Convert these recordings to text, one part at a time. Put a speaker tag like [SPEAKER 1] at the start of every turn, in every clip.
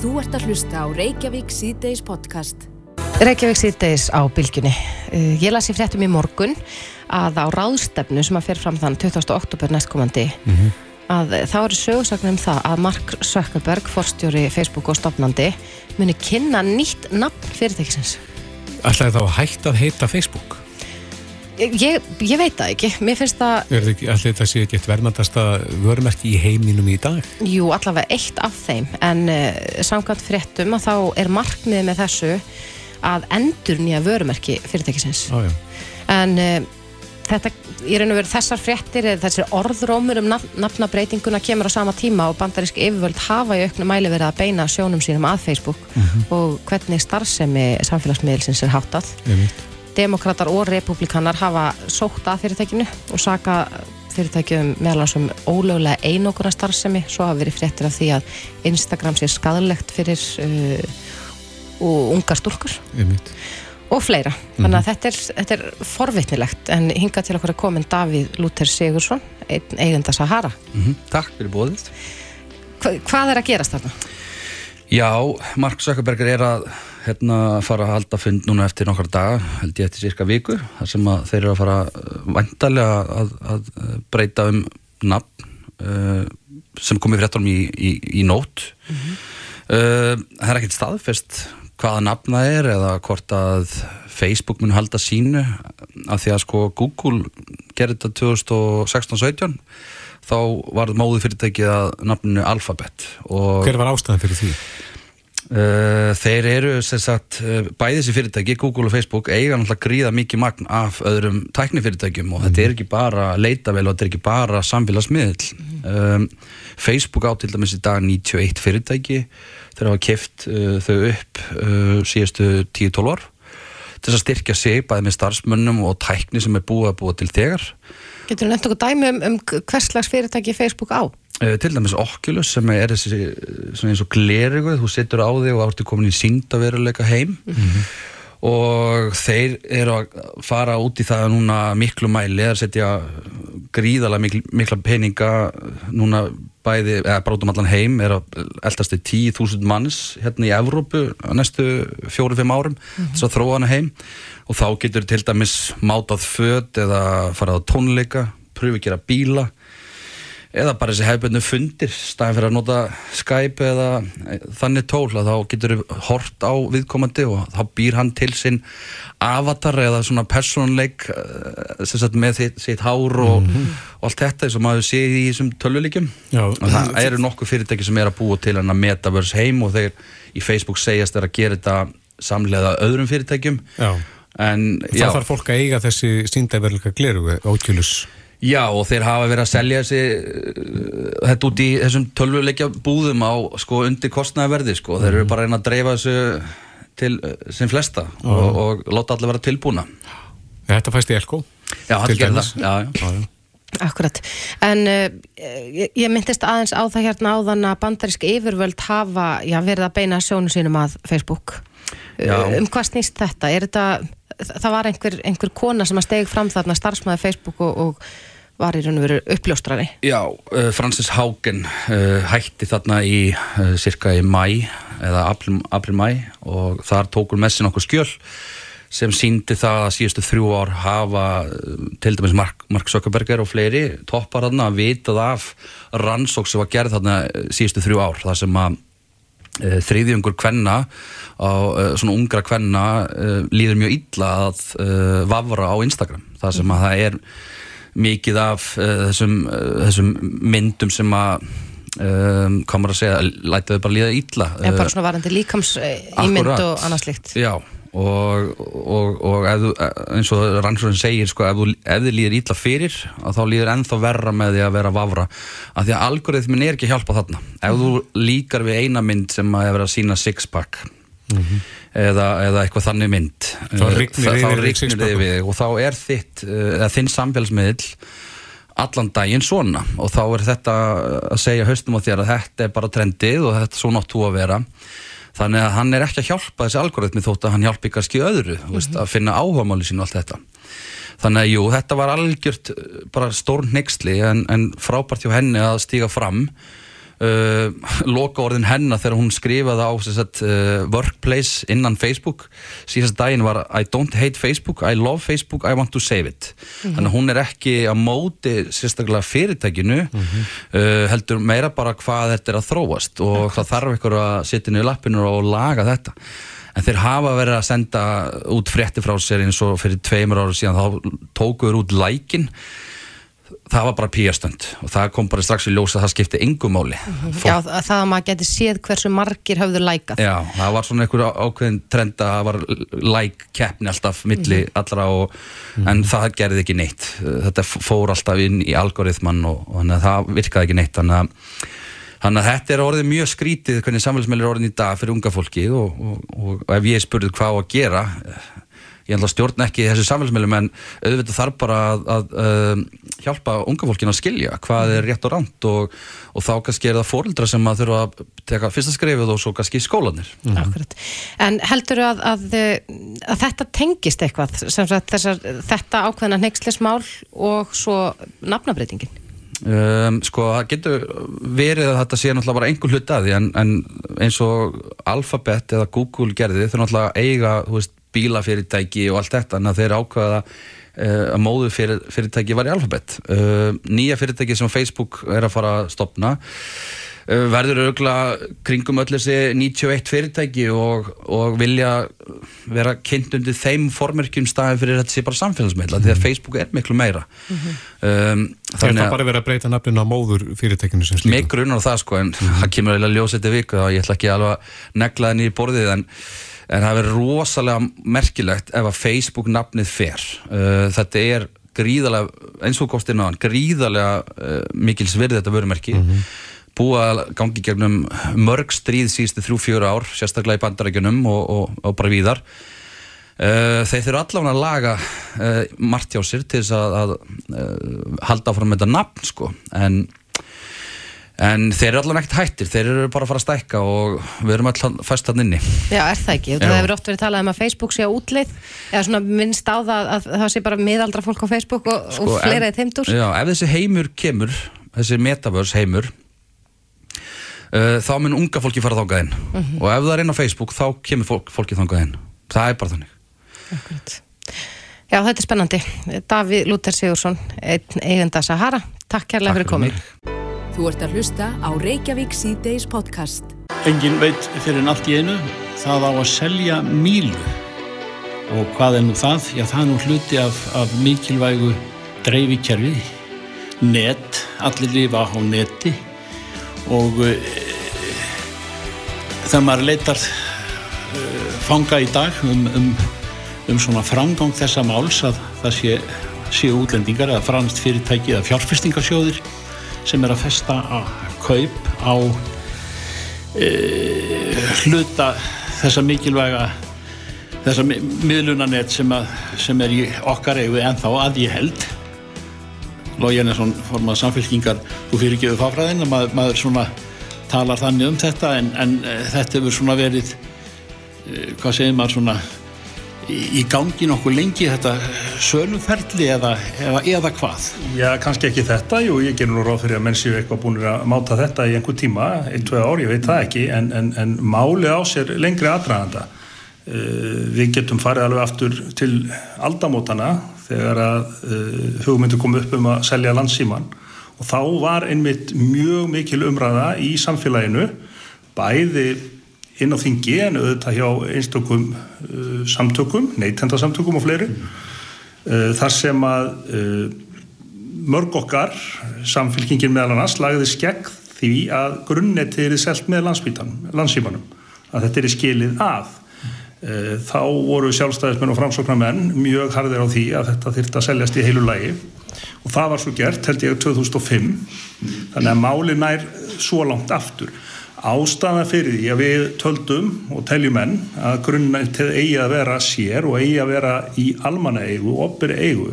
[SPEAKER 1] Þú ert að hlusta á Reykjavík síðdeis podcast.
[SPEAKER 2] Reykjavík síðdeis á bylgjunni. Uh, Ég las í fréttum í morgun að á ráðstefnu sem að fer fram þann 20. oktober næstkomandi að þá eru sögursakna um það að Mark Zuckerberg, forstjóri Facebook og stopnandi, muni kynna nýtt nafn fyrirtækisins.
[SPEAKER 3] Ætlaði þá að hætta að heita Facebook?
[SPEAKER 2] Ég, ég, ég veit það ekki. Mér finnst það,
[SPEAKER 3] Er þetta ekki, ætlaði það sé ekki eitt verðmandasta vörumerki í heiminum í dag?
[SPEAKER 2] jú, allavega eitt af þeim, en uh, samkvæmt fréttum að þá er markmiðið með þessu að endur nýja vörumerki fyrirtækisins.
[SPEAKER 3] Já.
[SPEAKER 2] en uh, þetta, í raun og veru þessar fréttir eða þessir orðrómur um nafn, nafnabreitinguna kemur á sama tíma og bandarísk yfirvöld hafa í auknum mæli verið að beina sjónum sínum að Facebook og hvernig starfsemi samfélagsmiðilsins er háttað
[SPEAKER 3] Einmitt.
[SPEAKER 2] Demokrater og republikanar hafa sótt að fyrirtækinu og saka fyrirtækjum meðal hans um ólögulega einokuna starfsemi, svo hafa verið fréttir af því að Instagram sé skadalegt fyrir uh, stúlkur
[SPEAKER 3] Einmitt.
[SPEAKER 2] og fleira. Þannig að þetta er, þetta er forvitnilegt en hinga til okkur að komin Davíð Lúter Sigursson, eigenda Sahara.
[SPEAKER 4] Mhm, Takk fyrir bóðið.
[SPEAKER 2] Hva, hvað er að gerast þarna?
[SPEAKER 4] Já, Mark Zuckerberger er að hérna, fara að halda fund núna eftir nokkar daga, held ég eftir cirka viku, þar sem að þeir eru að fara vantarlega að, að uh, breyta um nafn uh, sem komið fréttunum í, í, í nót. uh, það er ekkert staðfest hvaða nafn það er eða hvort að Facebook mun halda sínu af því að sko Google gerði þetta 2016-17 þá var móðu fyrirtækið að nafninu Alphabet og
[SPEAKER 3] Hver var ástæðan fyrir því?
[SPEAKER 4] Uh, þeir eru sem sagt uh, bæði þessi fyrirtæki, Google og Facebook eiga náttúrulega gríða mikið magn af öðrum tæknifyrirtækjum og þetta er ekki bara leitavel og þetta er ekki bara samfélagsmiðl um, Facebook á til dæmis í dag 91 fyrirtæki. Þeir hafa keft uh, þau upp uh, síðustu 10-12 ár til að styrkja sig bæði með starfsmönnum og tækni sem er búið að búa til þegar.
[SPEAKER 2] Getur þú nefnt okkur dæmi um, um hvers slags fyrirtæki Facebook á?
[SPEAKER 4] Uh, til dæmis Oculus sem er þessi svona eins og glerugu, þú setur á þig og áttu komin í síndaveruleika heim. Og þeir eru að fara út í það núna miklu mæli að setja gríðalega mikl, mikla peninga núna bæði, eða bara út um allan heim er að eldast til 10.000 manns hérna í Evrópu næstu fjóru-fimm árum þess að þróa hana heim. Og þá getur til dæmis mátað föt eða farað á tónleika pröfu að gera bíla eða bara þessi hefðböndu fundir staðin fyrir að nota Skype eða eh, þannig tól að þá getur hort á viðkomandi og þá býr hann til sinn avatar eða svona persónleik eh, sem með sitt, hár og, og allt þetta og maður sé í þessum tölvuleikjum.
[SPEAKER 3] Já,
[SPEAKER 4] og það eru nokkuð fyrirtæki sem er að búa til hann að metaverse heim og þeir í Facebook segjast er að gera þetta samlega öðrum fyrirtækjum.
[SPEAKER 3] Já.
[SPEAKER 4] en
[SPEAKER 3] Það
[SPEAKER 4] já,
[SPEAKER 3] þarf fólk að eiga þessi síndaverleika glerugu, Oculus.
[SPEAKER 4] Já og þeir hafa verið að selja þessi uh, þetta út í þessum tölvuleikja búðum á sko undir kostnæðaverði sko þeir eru bara að reyna að dreifa þessu til uh, sem flesta og, og láta allir vera tilbúna
[SPEAKER 3] Þetta fæst í Elko.
[SPEAKER 4] Já, þetta gerir
[SPEAKER 3] dæmis.
[SPEAKER 4] það já, já.
[SPEAKER 3] Já, já.
[SPEAKER 2] Akkurat. En uh, ég, ég myndist aðeins á það hérna áðan að bandarísk yfirvöld hafa já, verið að beina sjónu sínum að Facebook.
[SPEAKER 4] Já.
[SPEAKER 2] Um hvað snýst þetta? Er þetta, það var einhver, einhver kona sem að stegi fram þarna starfsmæði Facebook og, og var í raun og veru uppljóstrari.
[SPEAKER 4] Já, uh, Francis Haugen uh, hætti þarna í uh, cirka í mæ eða april-mæ og þar tókur með sér nokkur skjöl sem síndi það að síðustu þrjú ár hafa til dæmis Mark, Mark Zuckerberger og fleiri toppar þarna að vitað af rannsók sem var gerð þarna síðustu þrjú ár þar sem að þriðjungur kvenna á svona ungra kvenna líður mjög illa að vafra á Instagram þar sem að það er mikið af uh, þessum, uh, þessum myndum sem að um, komur að segja, læta þau bara líða illa
[SPEAKER 2] En bara svona varandi líkams ímynd og annað slíkt.
[SPEAKER 4] Já, og, og, og þú, eins og rannsóðin segir sko, ef, þú, ef þið líður illa fyrir að þá líður ennþá verra með því að vera vafra. Af því að algoritmin er ekki að hjálpa þarna. Ef þú líkar við eina mynd sem að er verið að sína sixpack eða, eða eitthvað þannig mynd.
[SPEAKER 3] Þá
[SPEAKER 4] eh,
[SPEAKER 3] sixpack.
[SPEAKER 4] þig við og þá er þitt eh, eða þinn samfélagsmiðl allan daginn svona. Og þá er þetta að segja haustum á þér að þetta er bara trendið og þetta svo náttu að vera. Þannig að hann er ekki að hjálpa þessi algoritmi þótt að hann hjálpi kannski öðru mm veist, að finna áhugamáli sín og allt þetta. Þannig að jú, þetta var algjört eh, bara stór neyksli en, en frábært hjá henni að stíga fram uh, loka orðin hennar þegar hún skrifaði á sagt, uh, workplace innan Facebook. Síðast daginn var I don't hate Facebook, I love Facebook, I want to save it. Þannig að hún er ekki á móti sérstaklega fyrirtækinu uh, heldur meira bara hvað þetta er að þróast og það þarf ykkur að setja niður lappinu og laga þetta. En þeir hafa verið að senda út frétti frá sér eins og fyrir tveimur ára síðan þá tókuður út lækin það var bara píastönd og það kom bara strax í ljós að það skipti engum máli.
[SPEAKER 2] Já, það það að maður geti séð hversu margir höfðu lækað.
[SPEAKER 4] Já, það var svona einhver ákveðin trend að það var like-keppni alltaf milli allra og, en það gerði ekki neitt. Þetta fór alltaf inn í algoritman og, og þannig að það virkaði ekki neitt. Þannig að, þannig að þetta er orðið mjög skrítið hvernig samfélagsmeil er orðin í dag fyrir unga fólki og, og ef ég spurði hvað á að gera ég ætla að stjórna ekki þessu samfélagsmeilum en auðvitað þarf bara að, að, að hjálpa unga fólkin að skilja hvað er rétt og ránt og, og þá kannski er það fóreldra sem að þurfa að teka fyrsta skrefið og svo kannski skólanir
[SPEAKER 2] Akkurat. En heldur að, að, að þetta tengist eitthvað, sem þessar, þetta ákveðna neykslismál og svo nafnabreitingin?
[SPEAKER 4] Um, sko það getur verið að þetta sé náttúrulega bara einhver hlut að því en, en eins og Alphabet eða Google gerði þau náttúrulega eiga veist, bílafyrirtæki og allt þetta en þeir ákvaða uh, að móðu fyrir, fyrirtæki var í Alphabet uh, nýja fyrirtæki sem Facebook er að fara að stopna uh, verður auðvitað kringum öll þessi 91 fyrirtæki og, og vilja vera kynnt undir þeim formerkjum staði fyrir þetta sé bara samfélagsmeila því að Facebook er miklu meira. Um,
[SPEAKER 3] Er það bara verið að breyta nafninu á móður fyrirtækinu sem slíku?
[SPEAKER 4] mig grunar á það sko en það kemur eiginlega ljós þetta viku og ég ætla ekki alveg að negla það nýri borðið en, en það verður rosalega merkilegt ef að Facebook nafnið fer. Uh, þetta er gríðarlega eins og á hann, gríðarlega uh, mikils virði þetta vörumerki. Búið að gangi gegnum mörg stríð síðustu þrjú, fjögur ár sérstaklega í bandarækjunum og, og, og bara víðar. Uh, þeir þurfa allavega að laga uh, margt hjá sér til þess að, að uh, halda áfram með þetta nafn sko. en, en þeir eru allavega ekkert hættir þeir eru bara að fara að stækka og við erum alltaf fæst hann inni.
[SPEAKER 2] Já, er það ekki? Það hefur oft verið talað um að Facebook sé á útleið eða svona minnst á það að það sé bara miðaldra fólk á Facebook og,
[SPEAKER 4] Sko,
[SPEAKER 2] og fleira í þeimdúr
[SPEAKER 4] Já, ef þessi heimur kemur þessi metaverse heimur uh, þá mun unga fólki fara þangað inn. Og ef það er inn á Facebook þá kemur fólk, fólki þangað inn. Það er bara þannig.
[SPEAKER 2] Já, þetta er spennandi. Davíð Lúter Sigursson, eigenda Sahara. Takk kærlega fyrir komin.
[SPEAKER 1] Þú ert að hlusta á Reykjavík síðdeis podcast.
[SPEAKER 5] Engin veit fyrir allt í einu, það á að selja mílu. Og hvað er nú það? Já, það er nú hluti af, af mikilvægu dreifikerfi, net, allir lifa á neti og e, þegar maður leitar e, fanga í dag um, um, um svona framgang þessa máls að það sé, sé útlendingar eða franskt fyrirtæki eða fjárfestingarsjóðir sem er að festa að kaup á hluta þessa mikilvæga þessa mi- miðlunarnet sem, að, sem er í okkar eigu ennþá að ég held. Lói Jennesson formað samfélkingar þú fyrir ekki við fáfræðin að maður, maður svona talar þannig um þetta en, en uh, þetta hefur svona verið uh, hvað segir maður svona í, gangi nokkuð lengi þetta söluferli eða, eða, eða hvað
[SPEAKER 6] Já, kannski ekki þetta, jú, ég gerur nú ráð fyrir að menn séu eitthvað búin að máta þetta í einhver tíma, ein, tvei ár, ég veit það ekki, en, en, en máli á sér lengri aðdraganda. Uh, við getum farið alveg aftur til aldamótana þegar að uh, hugmyndu kom upp um að selja landsíman og þá var einmitt mjög mikil umræða í samfélaginu, bæði inn á þingi en auðvitað hjá einstökum uh, samtökum, neytendasamtökum og fleiri, uh, þar sem að uh, mörg okkar, samfélkingin meðal annars, lagði skegg því að grunnetið er selt með landsímanum, að þetta er skilið að. Eh, Þá voru sjálfstæðismenn og framsóknarmenn mjög harðir á því að þetta þyrfti að seljast í heilu lagi. Og það var svo gert held ég 2005 þannig að máli nær svo langt aftur. Ástæða fyrir því að við töldum og teljum enn að grunnetið eigi að vera sér og eigi að vera í almanna eigu og oppir eigu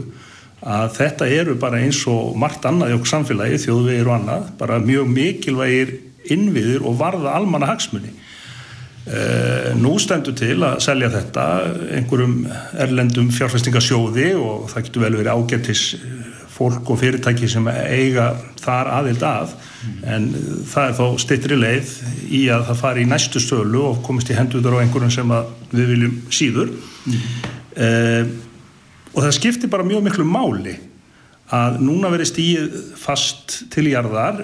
[SPEAKER 6] að þetta eru bara eins og margt annað í okkur samfélagi, þjóðvegir og annað, bara mjög mikilvægir innviðir og varða almanna hagsmunni. Uh, nú stendur til að selja þetta einhverjum erlendum fjárfestingasjóði og það getur vel verið ágættis fólk og fyrirtæki sem eiga þar aðild að. En það er þá stittri leið í að það fari í næstu sölu og komist í henduður á einhverjum sem við viljum síður. Mm. og það skiptir bara mjög miklu máli að núna verið stíð fast til jarðar.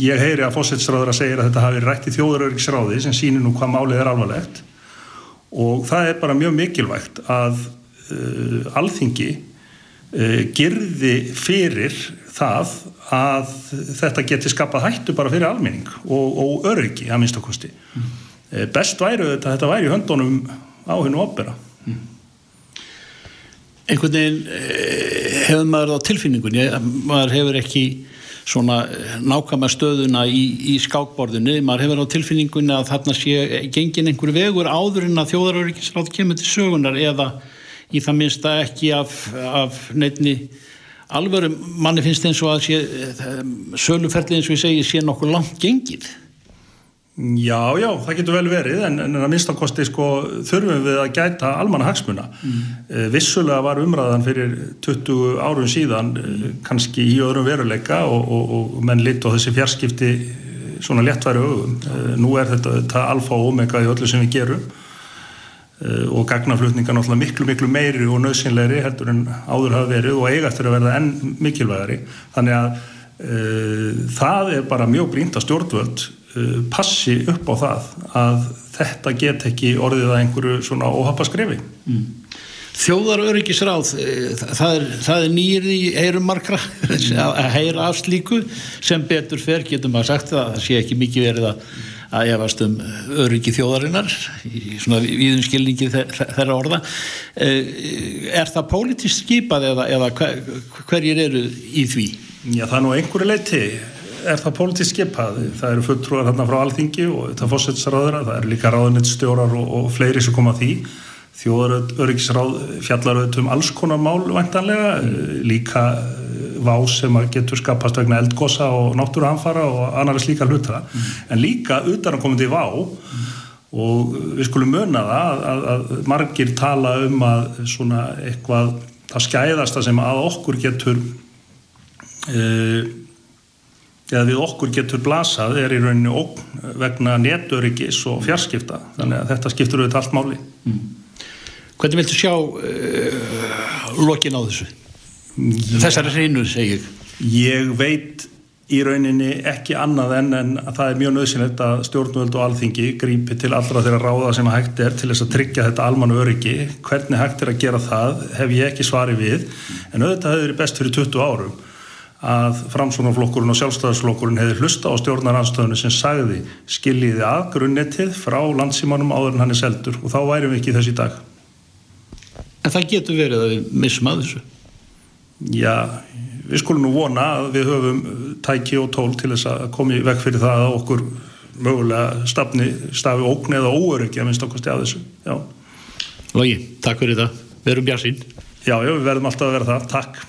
[SPEAKER 6] Ég heyri að fósetsráður að segja að þetta hafi rætt í þjóðarörgisráði sem sýnir nú hvað málið er alvarlegt. Og það er bara mjög mikilvægt að uh, alþingi gerði fyrir það að þetta geti skapað hættu bara fyrir almenning og, og öryggi að minnstakosti mm. Uh, best væri þetta að þetta væri höndunum á hennu opera mm.
[SPEAKER 5] einhvern veginn eh, hefur maður á tilfinningunni maður hefur ekki svona nákvæma stöðuna í, í skákborðinu, maður hefur á tilfinningunni að þarna sé gengin einhver vegur áður en að þjóðaröryggisráð kemur til sögunar eða í það minnsta ekki af, af nefni alvöru manni finnst eins og að sé, söluferli eins og ég segi sé nokkur langt gengið
[SPEAKER 6] Já, já, það getur vel verið en, en að minnstakosti sko þurfum við að gæta almanna hagsmuna mm. Eh, vissulega var umræðan fyrir 20 árum síðan mm. kannski í öðrum veruleika og, og, og menn lit og þessi fjarskipti eh, svona léttværi augum nú er þetta, þetta alfa og omega í öllu sem við gerum og gagnaflutninga náttúrulega miklu miklu meiri og nöðsynleiri heldur en áður hafa verið og eiga eftir að verða enn mikilvægari. Þannig að uh, það er bara mjög brínt að stjórnvöld Uh, passi upp á það að þetta get ekki orðið að einhverju svona óhappa skrefi. Mm.
[SPEAKER 5] Þjóðaröryggisráð eh, það er, er nýrið í eirum markra að heyra af slíku. Sem betur fer getum að sagt það það sé ekki mikið verið að að efast um öryggi þjóðarinnar í svona viðunskilningi þeirra orða eh, er það pólitist skipað eða, eða hverjir eru í því?
[SPEAKER 6] Já það er nú einhverju leiti er það pólitísk skipað. Það eru fulltrúar hérna frá Alþingi og þetta fósetsraðura, það eru líka ráðunittstjórar og, og fleiri sem koma því. Þjóðaröryggisráð fjallar auðvitað um alls konar mál vantanlega, mm. líka eh, vá sem getur skapast vegna eldgosa og náttúruanfara og annars líka hluta. Mm. En líka utan að koma til vá mm. og við skulum muna það að, að, að margir tala um að svona eitthvað það skæðasta sem að okkur getur eða eða við okkur getur blasað er í rauninu ógn vegna netöryggis og fjarskipta þannig að þetta skiptur auðvitað allt máli mm.
[SPEAKER 5] Hvernig viltu sjá uh, lokin á þessu? Ja. Þessari hreinu segir
[SPEAKER 6] Ég veit í rauninni ekki annað en, en að það er mjög nöðsynlegt að stjórnvöld og alþingi grípi til allra þeirra ráða sem að hægt er til þess að tryggja þetta almanu öryggi hvernig hægt er að gera það hef ég ekki svari við en auðvitað hefur verið best fyrir 20 árum að framsónaflokkurinn og sjálfstæðarsflokkurinn hefði hlusta á stjórnaranstöðinu sem sagði skiljiði að grunnettið frá landsímanum áður en hann er seldur og þá værum við ekki þess í dag.
[SPEAKER 5] En það getur verið að við missum að þessu?
[SPEAKER 6] Já, við skulum nú vona að við höfum tæki og tól til þess að komi vekk fyrir það að okkur mögulega stafni, stafi ókn eða óöryggi að minnst okkur stjáð þessu. Já.
[SPEAKER 5] Lógi, takk fyrir það. Við erum bjarsinn.
[SPEAKER 6] Já, já, við verðum alltaf að vera það. Takk.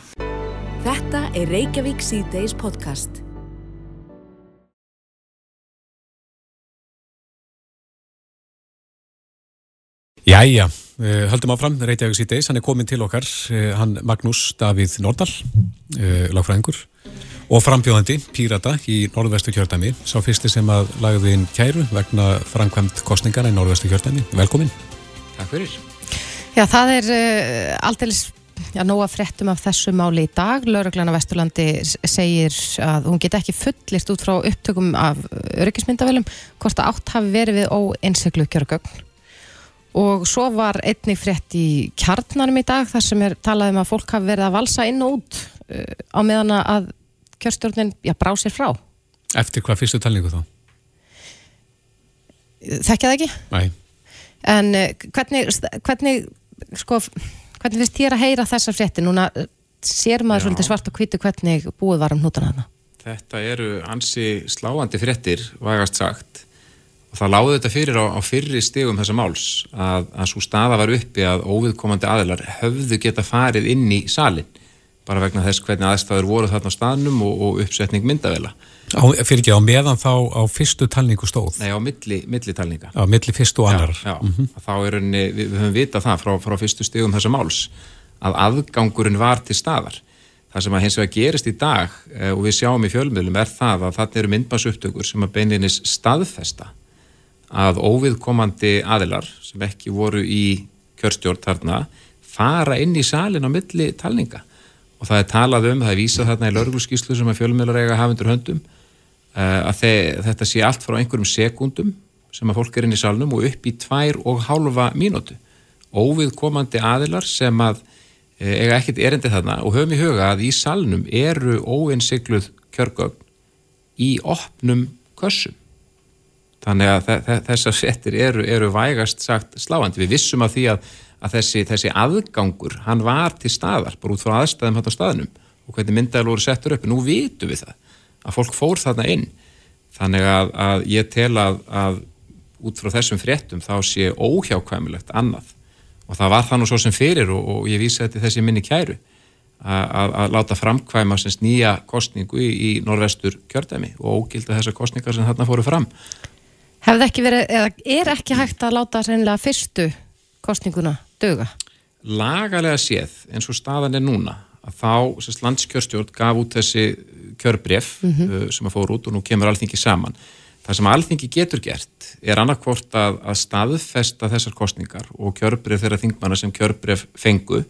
[SPEAKER 1] Þetta er Reykjavík C-Days podcast.
[SPEAKER 3] Jæja, uh, höldum áfram, Reykjavík C-Days, hann er komin til okkar, uh, hann Magnús Davíð Nordal, uh, lagfræðingur og frambjóðandi, pírata í norðvestu kjördæmi, sá fyrsti sem að lagði inn kæru vegna framkvæmt kostningarna í norðvestu kjördæmi. Velkomin.
[SPEAKER 7] Takk fyrir.
[SPEAKER 2] Já, það er alltaf Já, nú að frettum af þessu máli í dag. Lauruglana Vesturlandi segir að hún get ekki fullist út frá upptökum af öryggismyndavelum hvort að átt hafi verið við óeinseklu kjörgögn. Og svo var einnig frett í kjarnanum í dag þar sem er talað um að fólk hafi verið að valsa inn og út uh, á meðan að kjörstjórnin já, brá sér frá.
[SPEAKER 3] Eftir hvað fyrstu talningu þá?
[SPEAKER 2] Þekkja það ekki?
[SPEAKER 3] Nei.
[SPEAKER 2] En uh, hvernig, hvernig sko Hvernig finnst þér að heyra þessa frétti? Núna eh, sér maður Já. svolítið svart og hvitu hvernig búið var um hnútan hana.
[SPEAKER 7] Þetta eru ansi sláandi fréttir, vægast sagt. Það láði þetta fyrir á, á fyrri stegum þessa máls að, að svo staða var uppi að óviðkomandi aðilar höfðu geta farið inn í salin bara vegna þess hvernig aðstæður voru þarna á staðnum og, og uppsetning myndavela.
[SPEAKER 3] Á, fyrir ekki á meðan þá á fyrstu talningu stóð?
[SPEAKER 7] Nei, á milli, milli talninga.
[SPEAKER 3] Á milli fyrstu og annar.
[SPEAKER 7] Já, já. Mm -hmm. þá er henni, við, við höfum vitað það frá, frá fyrstu stegum þessa máls að aðgangurinn var til staðar. Það sem að hins vegar gerist í dag eh, og við sjáum í fjölmiðlum er það að þarna eru myndbansuptökur sem að beininnis staðfesta að óviðkomandi aðilar sem ekki voru í kjörstjórn þarna fara inn í salin á milli talninga. Og það er talað um, það er vísað þarna í lörgulskíslu sem að fjölmiðlar eiga hafundur höndum eh, að þeir, þetta sé allt frá einhverjum sekundum sem að fólk er inn í salnum og upp í tvær og hálfa mínútu. Óviðkomandi aðilar sem að eh, eiga ekkert erindi þarna og höfum í huga að í salnum eru óinsikluð kjörgögn í opnum kössum þannig að þessar settir eru, eru vægast sagt sláandi. Við vissum af því að, að þessi, þessi aðgangur, hann var til staðar, bara út frá aðstæðum hægt á staðnum og hvernig myndaðal voru settur upp. Nú vitum við það, að fólk fór þarna inn. Þannig að, að ég tel að, að út frá þessum fréttum þá sé óhjákvæmilegt annað. Og það var það nú svo sem fyrir og, og ég vísa þetta þessi minni kæru að láta framkvæma nýja kostningu í, í norvestur kjördæmi og ógilda þessar kostningar sem þarna fóru fram.
[SPEAKER 2] Hefði ekki verið, eða er ekki hægt að láta sennilega fyrstu kostninguna döga?
[SPEAKER 7] Lagalega séð, eins og staðan er núna, að þá sérst landskjörstjórn gaf út þessi kjörbref mm -hmm. sem að fóru út og nú kemur alþingi saman. Það sem alþingi getur gert er annarkvort að, að staðfesta þessar kostningar og kjörbref þeirra þingmanna sem kjörbref fengu,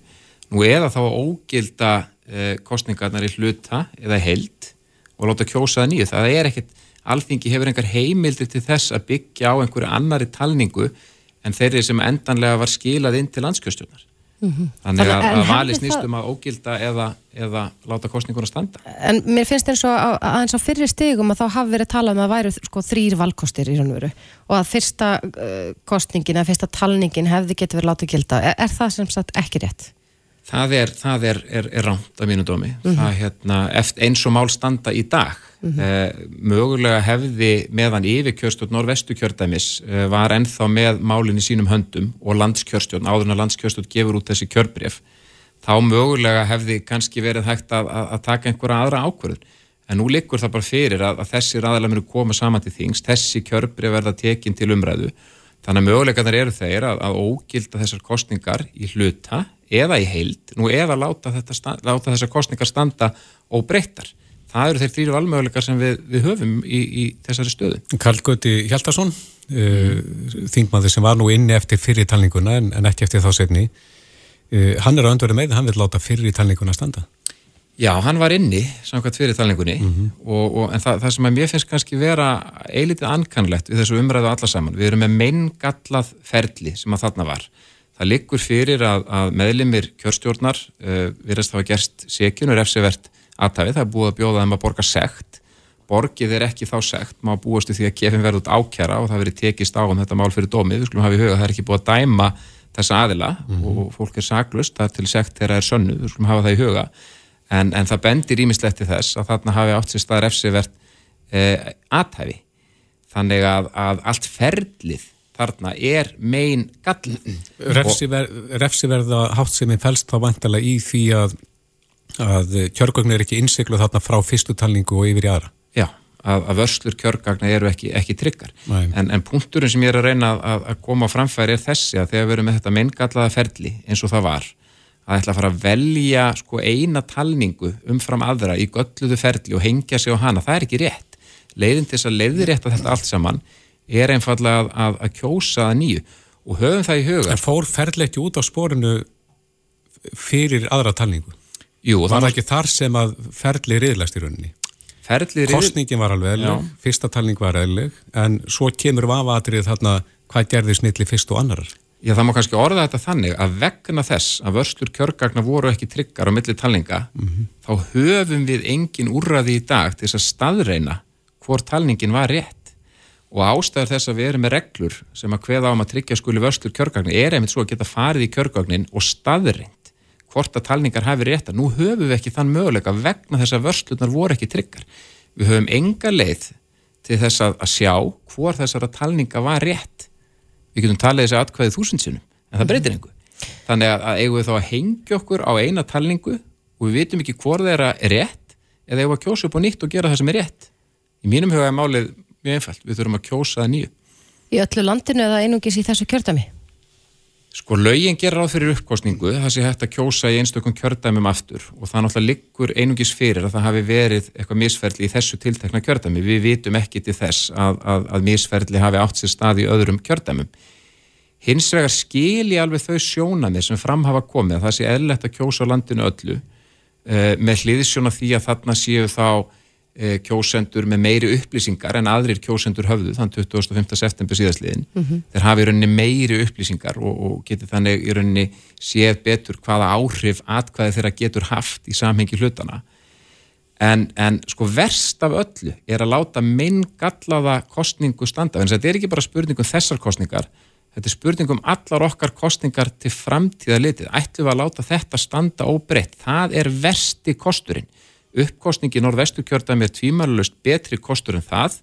[SPEAKER 7] nú eða þá að ógilda eh, kostningarnar í hluta eða held og láta kjósa það nýju. Það er ekkit alþingi hefur engar heimildir til þess að byggja á einhverju annari talningu en þeirri sem endanlega var skilað inn til landskjöstjórnar. Mm -hmm. Þannig að, að vali snýstum að ógilda eða, eða láta kostningur að standa.
[SPEAKER 2] En mér finnst eins og að, að eins á fyrri stegum að þá hafi verið talað um að væru sko, þrýr valkostir í raun og veru og að fyrsta uh, kostningin eða fyrsta talningin hefði getið verið látið gilda. Er, er það sem sagt ekki rétt?
[SPEAKER 7] Það er, það er, er, er ránt af mínu dómi. Mm -hmm. Það hérna, eins og mál standa í dag Mm -hmm. mögulega hefði meðan yfirkjörstjórn norvestu kjördæmis uh, var ennþá með málinn í sínum höndum og landskjörstjórn, áður en að landskjörstjórn gefur út þessi kjörbreyf, þá mögulega hefði kannski verið hægt að, að, að taka einhverja aðra ákvörðun. En nú likur það bara fyrir að, að þessi raðalega munu koma saman til þings, þessi kjörbreyf verða tekinn til umræðu, þannig að möguleganar eru þeir að ógilda þessar kostningar í hluta eða í heild, nú eða láta, láta þessar kostningar standa og breyttar það eru þeir þrýru valmöguleikar sem við, við höfum í, í þessari stöðu.
[SPEAKER 3] Karl Göti Hjaldarsson uh, þingmaður sem var nú inni eftir fyrirtalninguna en, en ekki eftir þá setni uh, hann er á öndverði með, hann vil láta fyrirtalninguna standa.
[SPEAKER 7] Já, hann var inni samkvæmt fyrirtalningunni mm -hmm. og, og, en það, það sem að mér finnst kannski vera eilitið ankannlegt við þessu umræðu alla saman, við erum með meingallað ferli sem að þarna var. Það liggur fyrir að, að meðlimir kjörstjórnar uh, virðast að hafa gerst sekjunur efsivert aðtæfið, það er búið að bjóða þeim að borga sekt. Borgið er ekki þá sekt má búastu því að kefin verður út ákjara og það verður tekist á um þetta mál fyrir dómið við skulum hafa í huga að það er ekki búið að dæma þessa aðila mm -hmm. og fólk er saglust það er til sekt þegar það er sönnu, við skulum hafa það í huga. En, en það bendir ímislegt til þess að þarna hafi átt sér staðar efsivert eh, aðtæfi þannig að, að allt ferlið þarna er megin gall
[SPEAKER 3] Refsiverða hátt sem er fælst þá vantilega í því að að kjörgögn er ekki innsiklu þarna frá fyrstu talningu og yfir í aðra.
[SPEAKER 7] Já, að, að vörslur kjörgagna eru ekki, ekki tryggar. En, en punkturinn sem ég er að reyna að, að koma á framfæri er þessi að þegar við erum með þetta menngallaða ferli eins og það var, að ætla að fara að velja sko eina talningu umfram aðra í gölluðu ferli og hengja sig á hana, það er ekki rétt. Leiðin til þess að leiði rétt að þetta allt saman er einfallega að, að kjósa það nýju og höfum það í huga.
[SPEAKER 3] En fór ferli ekki út á spórinu fyrir aðra talningu?
[SPEAKER 7] Jú,
[SPEAKER 3] var það ekki þar sem að ferli riðlast í rauninni?
[SPEAKER 7] Ferli?
[SPEAKER 3] Kostningin var alveg eðleg, fyrsta talning var eðleg, en svo kemur vafatrið þarna hvað gerði snilli fyrst og annarar?
[SPEAKER 7] Já, það má kannski orða þetta þannig að vegna þess að vörslur kjörgagna voru ekki tryggar á milli talninga, mm -hmm. þá höfum við engin úrraði í dag til þess að staðreina hvort talningin var rétt og ástæður þess að við erum með reglur sem að hveða á um að tryggja skuli vörslur kjörgagna er einmitt svo að geta farið í kjörgagnin og staðrein hvort að talningar hafi rétta. Nú höfum við ekki þann möguleika vegna þess að vörslunar voru ekki tryggar. Við höfum enga leið til þess að, að sjá hvort þessara talninga var rétt. Við getum talið þessi atkvæðið þúsundsinum, en það breytir engu. Þannig að, að eigum við þá að hengja okkur á eina talningu og við vitum ekki hvort þeirra er rétt eða eigum við að kjósa upp á nýtt og gera það sem er rétt. Í mínum huga er málið mjög einfalt. Við þurfum að kjósa það nýju.
[SPEAKER 2] Í öllu landinu eða einungis í þessu kjördami?
[SPEAKER 7] Sko lögin gerir ráð fyrir uppkostningu, það sé hægt að kjósa í einstökum kjördæmum aftur og það náttúrulega liggur einungis fyrir að það hafi verið eitthvað misferðli í þessu tiltekna kjördæmi. Við vitum ekki til þess að, að, að misferðli hafi átt sér stað í öðrum kjördæmum. Hins vegar skilji alveg þau sjónanir sem fram hafa komið að það sé eðlert að kjósa á landinu öllu uh, með hliðisjóna því að þarna séu þá kjósendur með meiri upplýsingar en aðrir kjósendur höfðu þann 25. september síðastliðin. Mm -hmm. Þeir hafi í rauninni meiri upplýsingar og, og geti þannig í rauninni séð betur hvaða áhrif atkvæði þeirra getur haft í samhengi hlutana. En, en sko verst af öllu er að láta minn gallaða kostningu standa, en þetta er ekki bara spurningum þessar kostningar Þetta er spurningum allar okkar kostningar til framtíða litið. Ætlum við að láta þetta standa óbreytt. Það er versti kosturinn. Uppkostningi norðvestu kjörðami er tvímælust betri kostur en það.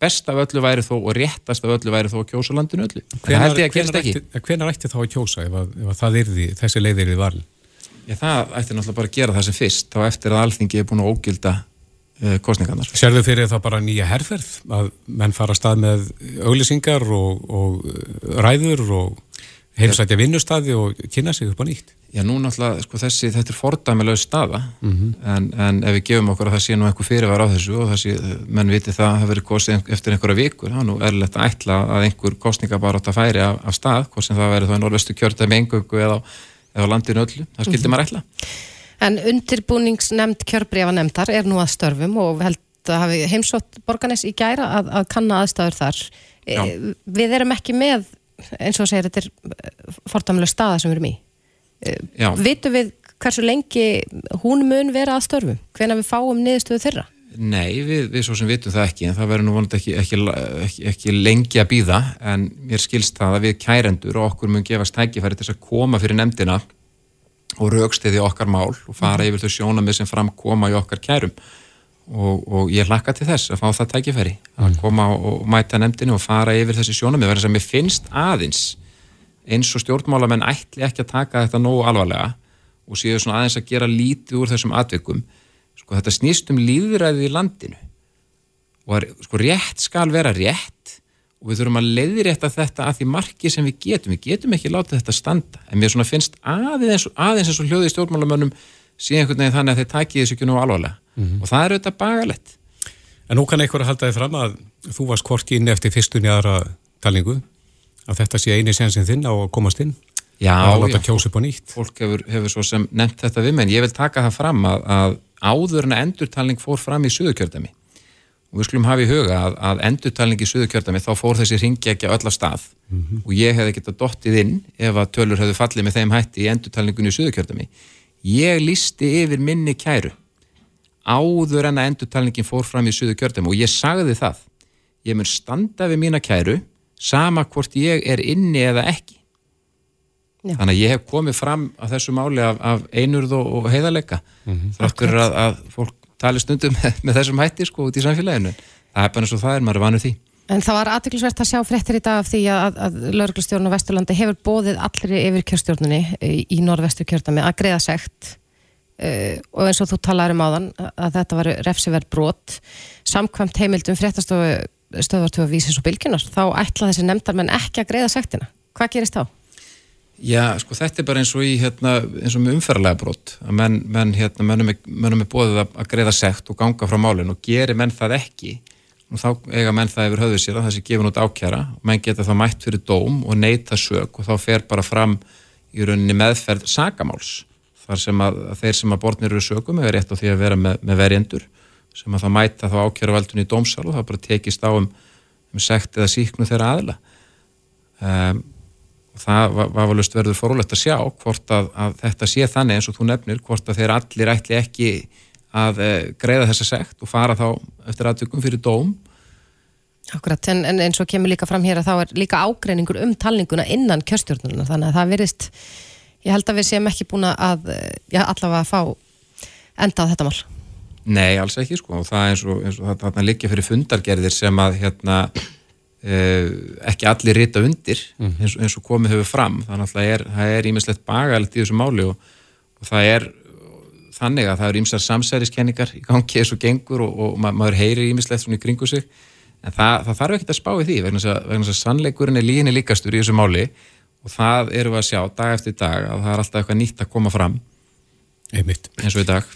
[SPEAKER 7] Best af öllu væri þó og réttast af öllu væri þó að kjósa landinu öllu.
[SPEAKER 3] Hvenar, ætti þá að kjósa ef, að, ef að yrði, þessi leið er í valin?
[SPEAKER 7] Það ætti náttúrulega bara að gera það sem fyrst. Þá eftir að alþingi er búin að ógilda Eh, kostningarnar.
[SPEAKER 3] Serðu fyrir þá bara nýja herrferð að menn fara að stað með auglisingar og, og eh, ræður og heimsætja vinnustadi og kynna sig upp á nýtt?
[SPEAKER 7] Já, nú náttúrulega, sko þessi, þetta er fordæmilega staða, mm -hmm. en, en ef við gefum okkur að það sé nú eitthvað fyrirvar á þessu og þessi, menn viti það að það verið kostið eftir einhverja vikur, þá nú er lett að ætla að einhver kostninga bara átt að færi af, af stað, hvort sem það verið þá í norðvestu kjörta með engöku eða, eða landinu öllu, það skildi mm -hmm. maður ætla.
[SPEAKER 2] En undirbúningsnemnd kjörbrefanemndar er nú að störfum og held að hafi heimsótt borganes í gæra að, að kanna aðstæður þar. Já. Við erum ekki með, eins og segir, þetta er fordamlega staða sem við erum í. E, Já. Vitu við hversu lengi hún mun vera að störfum? Hvena við fáum niðurstöðu þeirra?
[SPEAKER 7] Nei, við, við svo sem vitum það ekki, en það verður nú vonandi ekki, ekki, ekki, ekki lengi að býða, en mér skilst það að við kærendur og okkur mun gefast tækifæri til að koma fyrir nefndina og raukstiði okkar mál og fara mhm. yfir þau sjónamið sem framkoma í okkar kærum og, og ég hlakka til þess að fá það tækifæri að mhm. koma og mæta nefndinu og fara yfir þessi sjónamið verðan sem ég finnst aðeins eins og stjórnmálamenn ætli ekki að taka þetta nógu alvarlega og séu svona aðeins að gera lítið úr þessum atvikum. Sko þetta snýst um líðræðið í landinu. Og er, sko rétt skal vera rétt og við þurfum að leiðrétta þetta að því marki sem við getum, við getum ekki láta þetta standa, en mér svona finnst aðeins, aðeins eins og hljóði stjórnmálamönnum síðan einhvern veginn þannig að þeir taki þessu ekki nú alvarlega. Mm -hmm. og það er auðvitað bagalett
[SPEAKER 3] En nú kann einhver að halda þið fram að þú varst korki inn eftir fyrstunni aðra talningu, að þetta sé eini sensin þinn á að komast inn
[SPEAKER 7] Já,
[SPEAKER 3] að láta kjósa upp á nýtt.
[SPEAKER 7] Fólk hefur, hefur svo sem nefnt þetta við menn, ég vil taka það fram að, að áður en endurtalning fór fram í suðukjördami og við skulum hafa í huga að, að endurtalningi í Suðurkjördami þá fór þessi ringi ekki öll af stað. Mm -hmm. og ég hef ekkert að dottið inn ef að tölur hefðu fallið með þeim hætti í endurtalningunni í Suðurkjördami ég listi yfir minni kæru áður en að endurtalningin fór fram í Suðurkjördami og ég sagði það ég mun standa við mína kæru sama hvort ég er inni eða ekki Já. þannig að ég hef komið fram að þessu máli af, af einurð og, og heiðarleika mm -hmm. þáttur að, að fólk tali stundum með, með þessum hætti sko út í samfélaginu. Það er bara eins og það er, maður er vanur því.
[SPEAKER 2] En það var aðviklisvert að sjá fréttir í dag af því að, að lauruglustjórn á Vesturlandi hefur bóðið allir yfir kjörstjórnunni í, í norðvestu kjörtami að greiða segt uh, og eins og þú talaður um áðan að þetta var refsiverð brot samkvæmt heimildum fréttastofu stöðvartöfu vísins og bylginar þá ætla þessi nefndar menn ekki að greiða segtina. Hvað gerist þá?
[SPEAKER 7] Já, sko þetta er bara eins og í hérna, eins og með umferðarlega brot að menn, menn hérna, mennum er bóðið að, að greiða sekt og ganga frá málun og gerir menn það ekki og þá eiga menn það yfir höfuð sér að það sé gefin út ákjara og menn geta það mætt fyrir dóm og neyta sög og þá fer bara fram í rauninni meðferð sagamáls þar sem að, þeir sem að borðnir eru sögum er rétt á því að vera með, með verjendur sem að það mæta þá ákjara valdun í dómsal og það bara tekist á um, um sekt eða síknu þeirra aðla um, og það var, valust verður fórulegt að sjá hvort að, að þetta sé þannig eins og þú nefnir hvort að þeir allir ætli ekki að e, greiða þessa sekt og fara þá eftir aðtökum fyrir dóm.
[SPEAKER 2] Akkurat, en, en eins og kemur líka fram hér að þá er líka ágreiningur um talninguna innan kjörstjórnuna þannig að það verist ég held að við séum ekki búin að já, allavega að fá enda á þetta mál.
[SPEAKER 7] Nei, alls ekki sko. Og það er eins og, eins og þarna líka fyrir fundargerðir sem að hérna Uh, ekki allir rita undir mm. eins, eins og komið hefur fram. Þannig að það er ímislegt bagalitt í þessu máli og, og það er þannig að það eru ímsar samsæriskenningar í gangi eins og gengur og, og ma maður heyrir ímislegt svona í kringu sig. En það, það þarf ekki að spá í því vegna þess að, sannleikurinn er líginni líkastur í þessu máli og það eru við að sjá dag eftir dag að það er alltaf eitthvað nýtt að koma fram.
[SPEAKER 3] Einmitt.
[SPEAKER 7] eins og í dag.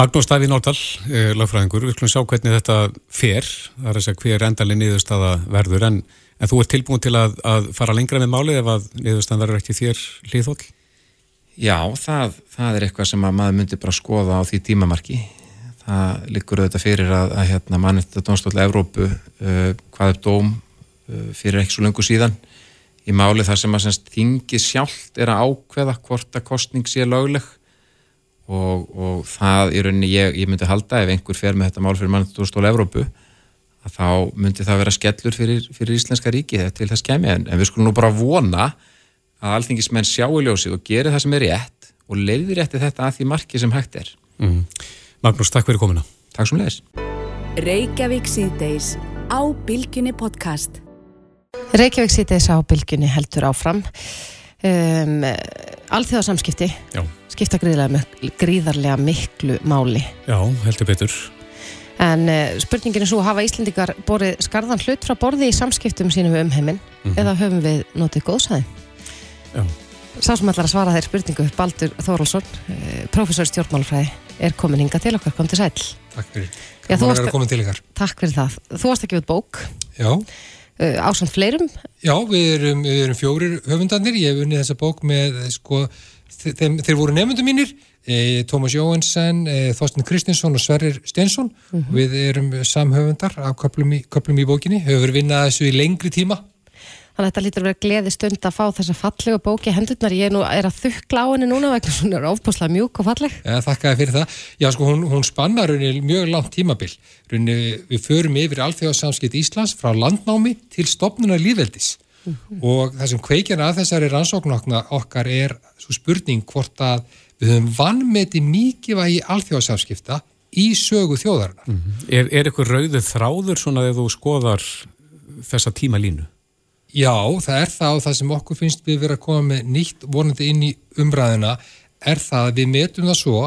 [SPEAKER 3] Magnús Davíð Nórdal, eh, lagfræðingur, við skulum sjá hvernig þetta fer, það er að segja hver endalinn niðurstaða verður, en, en þú ert tilbúin til að, að fara lengra með málið ef að niðurstaðan verður ekki þér hlýðhóll?
[SPEAKER 7] Já, það, það er eitthvað sem að maður myndi bara skoða á því tímamarki. Það liggur auðvitað fyrir að, að hérna, mannvitað dómstóla Evrópu uh, hvað er dóm uh, fyrir ekki svo lengur síðan í máli þar sem að semst, þingi sjálft er að ákveða hvort að kostning sé lögleg. Og, og það í rauninni ég, ég myndi halda ef einhver fer með þetta mál fyrir mannvitað dómstóla Evrópu að þá myndi það vera skellur fyrir, fyrir Íslenska ríki til þess kemi en, en við skulum nú bara vona að alþingismenn sjáu ljósið og geri það sem er rétt og leiðir rétti þetta að því marki sem hægt er.
[SPEAKER 3] Mm. Magnús, takk fyrir komina.
[SPEAKER 7] Takk sem leiðis.
[SPEAKER 1] Reykjavík síðdeis á Bilginni podcast.
[SPEAKER 2] Reykjavík síðdeis á Bilginni heldur áfram. Um, Alþjóðarsamskipti skipta gríðarlega, mik gríðarlega miklu máli.
[SPEAKER 3] Já, heldur betur.
[SPEAKER 2] En uh, spurningin er svo, hafa Íslendingar borið skarðan hlut frá borði í samskiptum sínum um heiminn mm -hmm. eða höfum við notið góðsæði?
[SPEAKER 3] Já.
[SPEAKER 2] Sá sem ætlar að svara þeir spurningu, Baldur Þóraldsson, professor stjórnmálfræði, er komin hinga til okkar, kom til sæl.
[SPEAKER 8] Takk fyrir.
[SPEAKER 2] Já, þú varst,
[SPEAKER 8] komin til ykkar.
[SPEAKER 2] Takk fyrir það. Þú varst ekki við bók.
[SPEAKER 8] Já.
[SPEAKER 2] Uh, Ásand fleirum.
[SPEAKER 8] Já, við erum, við erum fjórir höfundarnir. Ég hef unnið þessa bók með, sko, þeim, þeir voru nefndu mínir, e, Tómas Jóhansen, e, Þorsten Kristinsson og Sverrir Stensson. Mm -hmm. Við erum samhöfundar af köplum í, köplum í bókinni. Höfum vinnað þessu í lengri tíma.
[SPEAKER 2] Þannig að þetta lítur að vera gleði stund að fá þessa fallega bóki hendurnar. Ég er, nú, er að þukla á henni núna vegna svona er ofbúslega mjúk og falleg.
[SPEAKER 8] Ja, þakka þér fyrir það. Já, sko, hún, hún spannar mjög langt tímabil. Rauninni, við förum yfir alþjóðarsamskipt Íslands frá landnámi til stopnunar lífveldis. Mm -hmm. Og það sem kveikjana að þessari rannsóknokna okkar er svo spurning hvort að við höfum vannmeti mikið vægi alþjóðarsamskipta í sögu þjóðarinnar.
[SPEAKER 3] Mm -hmm. Er, er eitthvað rauðið þráður svona þegar þú skoðar þessa tímalínu?
[SPEAKER 8] Já, það er það og það sem okkur finnst við verið að koma með nýtt vonandi inn í umræðina er það að við metum það svo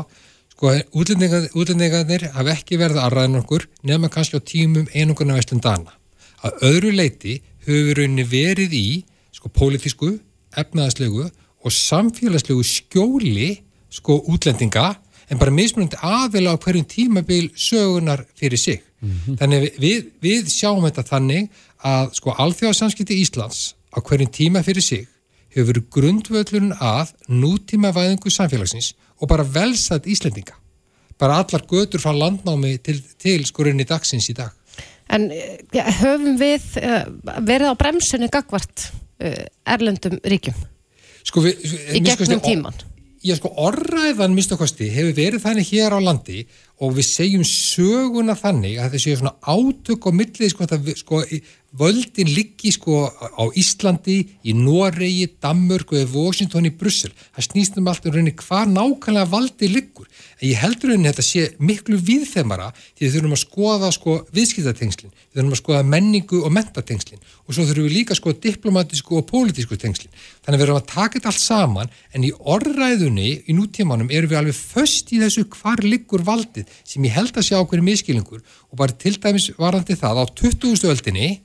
[SPEAKER 8] sko, útlendingarnir hafa ekki verið aðræðin okkur nefna kannski á tímum einungurna vestlum dana. Að öðru leiti höfum við verið í sko pólitísku, efnaðaslegu og samfélagslegu skjóli sko útlendinga en bara mismunandi aðila á hverjum tímabil sögunar fyrir sig. Mm -hmm. Þannig við, við sjáum þetta þannig að sko alþjóðarsamskipti Íslands á hverjum tíma fyrir sig hefur verið grundvöldlun að nútíma væðingu samfélagsins og bara velsat Íslendinga. Bara allar götur frá landnámi til, til skorinn í dagsins í dag.
[SPEAKER 2] En ja, höfum við uh, verið á bremsunni gagvart uh, erlendum ríkjum?
[SPEAKER 8] Sko við,
[SPEAKER 2] í gegnum tíman?
[SPEAKER 8] Já sko orðræðan mistakosti hefur verið þannig hér á landi og við segjum söguna þannig að þessi svona átök og millið sko, sko völdin liggi sko á Íslandi, í Noregi, Danmörku eða Washington í Brussel. Það snýst um allt um rauninni hvað nákvæmlega valdi liggur. En ég heldur rauninni þetta sé miklu viðþemara því við þurfum að skoða sko viðskiptatengslinn, við þurfum að skoða menningu og mentatengslinn og svo þurfum við líka að skoða diplomatísku og pólitísku tengslinn. Þannig að við erum að taka þetta allt saman en í orðræðunni í nútímanum erum við alveg föst í þessu hvar liggur valdið sem ég held að sjá okkur miskilingur og bara til dæmis varandi það á 20. öldinni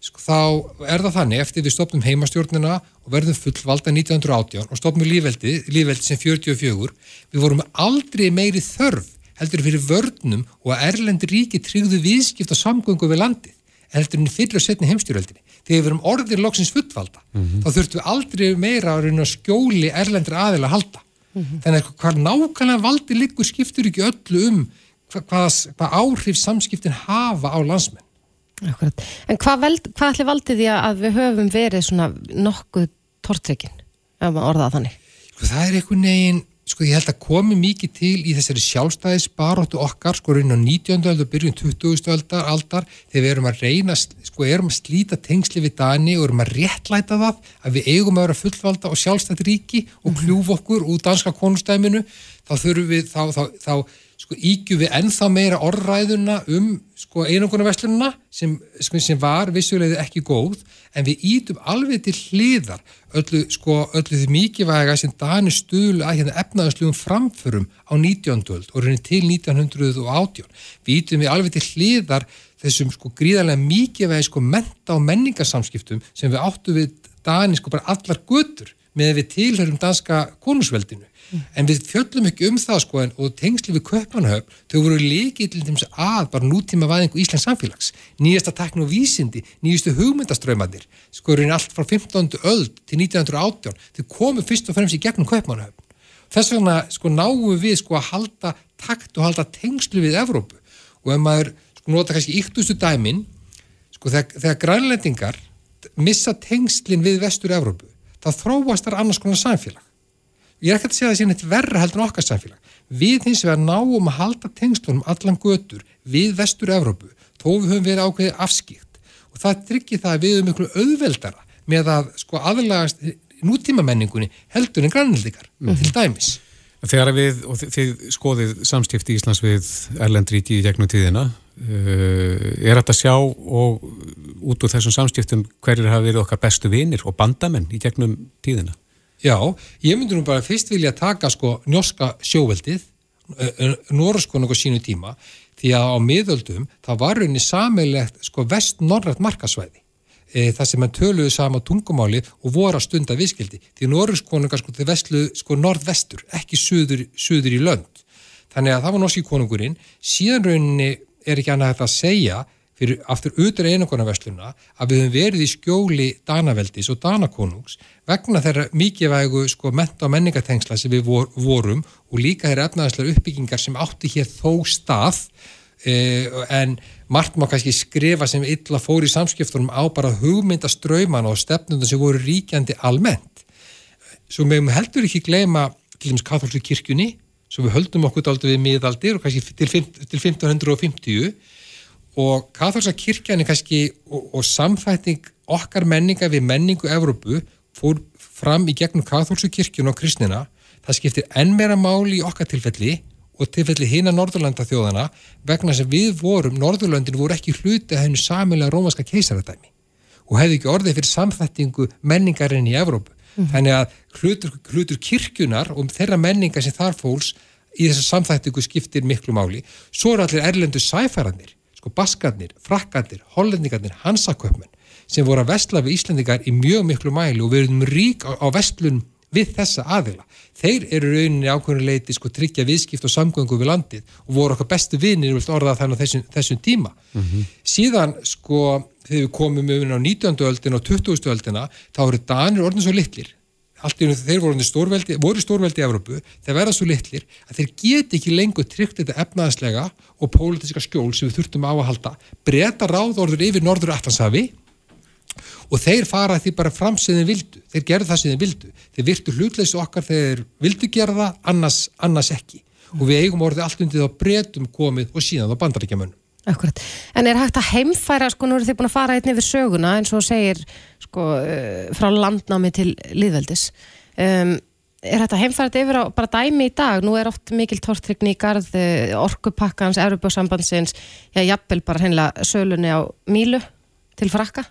[SPEAKER 8] sko, þá er það þannig eftir við stopnum heimastjórnina og verðum fullvalda 1918 og stopnum lífveldi, lífveldi sem 44 við vorum aldrei meiri þörf heldur fyrir vörnum og að Erlendi ríki tryggðu viðskipt og samgöngu við landið heldur en fyrir að setja heimstjórnveldinni þegar við verum orðir loksins fullvalda mm -hmm. þá þurftum við aldrei meira að skjóli Erlendir aðeila að halda mm -hmm. þannig að hvað nákvæmlega valdi liggur skiptur ekki öllu um hvað, hvað áhrif samskiptin hafa á landsmenn.
[SPEAKER 2] Akkurat. En hvað, veld, hvað ætli valdið því að við höfum verið svona nokkuð tortryggin, ef maður orðaða þannig?
[SPEAKER 8] Sko það er einhvern veginn, sko ég held að komi mikið til í þessari sjálfstæðisbaróttu okkar, sko raun á 19. aldar og byrjun 20. aldar, aldar þegar við erum að reyna, sko erum að slíta tengsli við Dani og erum að réttlæta það að við eigum að vera fullvalda og sjálfstætt ríki og kljúf okkur úr danska konustæminu, þá þurfum við, þá, þá, þá sko ígjum við ennþá meira orðræðuna um sko einangunarverslununa sem, sko, sem var vissulegði ekki góð en við ítum alveg til hliðar öllu sko öllu því mikilvæga sem Dani stuðlu að hérna efnaðarsljum framförum á 19. öld og raunin til 1918 við ítum við alveg til hliðar þessum sko gríðarlega mikilvægi sko menta og menningarsamskiptum sem við áttu við Dani bara allar götur með við tilhörum danska konungsveldinu en við fjöllum ekki um það sko en, og tengsli við köpmanhöfn þau voru líkið til þess að bara nútíma væðingu Íslands samfélags. Nýjasta tekn og vísindi, nýjustu hugmyndaströymannir sko er allt frá 15. öld til 1918 þau komu fyrst og fremst í gegnum köpmanhöfn þess vegna sko náum við sko að halda takt og halda tengslu við Evrópu. Og ef maður sko nota kannski yktustu dæmin sko þegar, þegar grænlendingar missa tengslin við vestur Evrópu þá þróast þar annars konar samfélag ég er ekki að segja að það sé neitt verra heldur en okkar samfélag við hins vegar náum að halda tengslunum allan götur við vestur Evrópu þó við höfum verið ákveðið afskýrt og það tryggir það að við höfum miklu auðveldara með að sko aðlagast nútíma menningunni heldur en grannildikar mm. til dæmis
[SPEAKER 3] Þegar við, og þið skoðið samstifti Íslands við Erlendríki í gegnum tíðina uh, er þetta að sjá og út úr þessum samstiftum hverjir hafa verið okkar bestu vinir og bandamenn í gegnum tíðina?
[SPEAKER 8] Já, ég myndi nú bara fyrst vilja taka sko njóska sjóveldið norðskonung á sínu tíma því að á miðöldum það var rauninni sammeilegt sko vest-norrætt markasvæði e, það sem hann töluðu sama tungumáli og voru að stunda viðskildi því norðskonungar sko þið vestlu sko norðvestur ekki suður, suður í lönd. Þannig að það var norski konungurinn. Síðan rauninni er ekki annað að segja fyrir aftur utur einangunarversluna að við höfum verið í skjóli Danaveldis og Danakonungs vegna þeirra mikið vægu sko menta og menningatengsla sem við vor, vorum og líka þeirra efnaðarslega uppbyggingar sem átti hér þó stað eh, en margt má kannski skrifa sem illa fór í samskiptunum á bara hugmyndaströyman og stefnundar sem voru ríkjandi almennt. Svo meðum heldur ekki gleyma til dæmis katholsku kirkjunni svo við höldum okkur aldrei við miðaldir og kannski til, til 1550 og katholska kirkjan er kannski og, og samfætting okkar menninga við menningu Evrópu fór fram í gegnum katholsku kirkjun og kristnina það skiptir enn meira máli í okkar tilfelli og tilfelli hinn að Norðurlanda þjóðana vegna sem við vorum, Norðurlandin voru ekki hluti að hennu samilega rómaska keisaradæmi og hefði ekki orðið fyrir samfættingu menningarinn í Evrópu. Mm. þannig að hlutur, hlutur kirkjunar og þeirra menningar sem þar fólks í þessar samfættingu skiptir miklu máli. Svo eru allir erlendu sæfæranir sko baskarnir, frakkarnir, hollendingarnir, hansaköpmenn sem voru að vestla við Íslandingar í mjög miklu mæli og við erum rík á, á vestlun við þessa aðila. Þeir eru rauninni ákveðinu leiti sko tryggja viðskipt og samgöngu við landið og voru okkar bestu vinir orðað þannig á þessum, þessum tíma. Mm -hmm. Síðan sko þegar við komum um á 19. öldin og 20. öldina þá eru danir orðin svo litlir allt í unum þeir voru stórveldi, voru stórveldi í Evrópu, þeir verða svo litlir að þeir geti ekki lengur tryggt þetta efnaðslega og pólitiska skjól sem við þurftum á að halda, breyta ráðorður yfir Norður Allansafi og þeir fara því bara fram sem þeir vildu, þeir gerðu það sem þeir vildu. Þeir virtu hlutleysu okkar þegar þeir vildu gera það, annars, annars ekki. Og við eigum orðið allt undir þá breytum komið og síðan þá bandaríkjamönnum
[SPEAKER 2] Akkurat. En er hægt að heimfæra, sko, nú eru þið búin að fara einnig við söguna eins og segir, sko, uh, frá landnámi til liðveldis. Um, er hægt að heimfæra þetta yfir á bara dæmi í dag? Nú er oft mikil tortrykni í garð uh, orkupakkans, Europásambandsins, já, jafnvel bara hennilega sölunni á Mílu til frakka.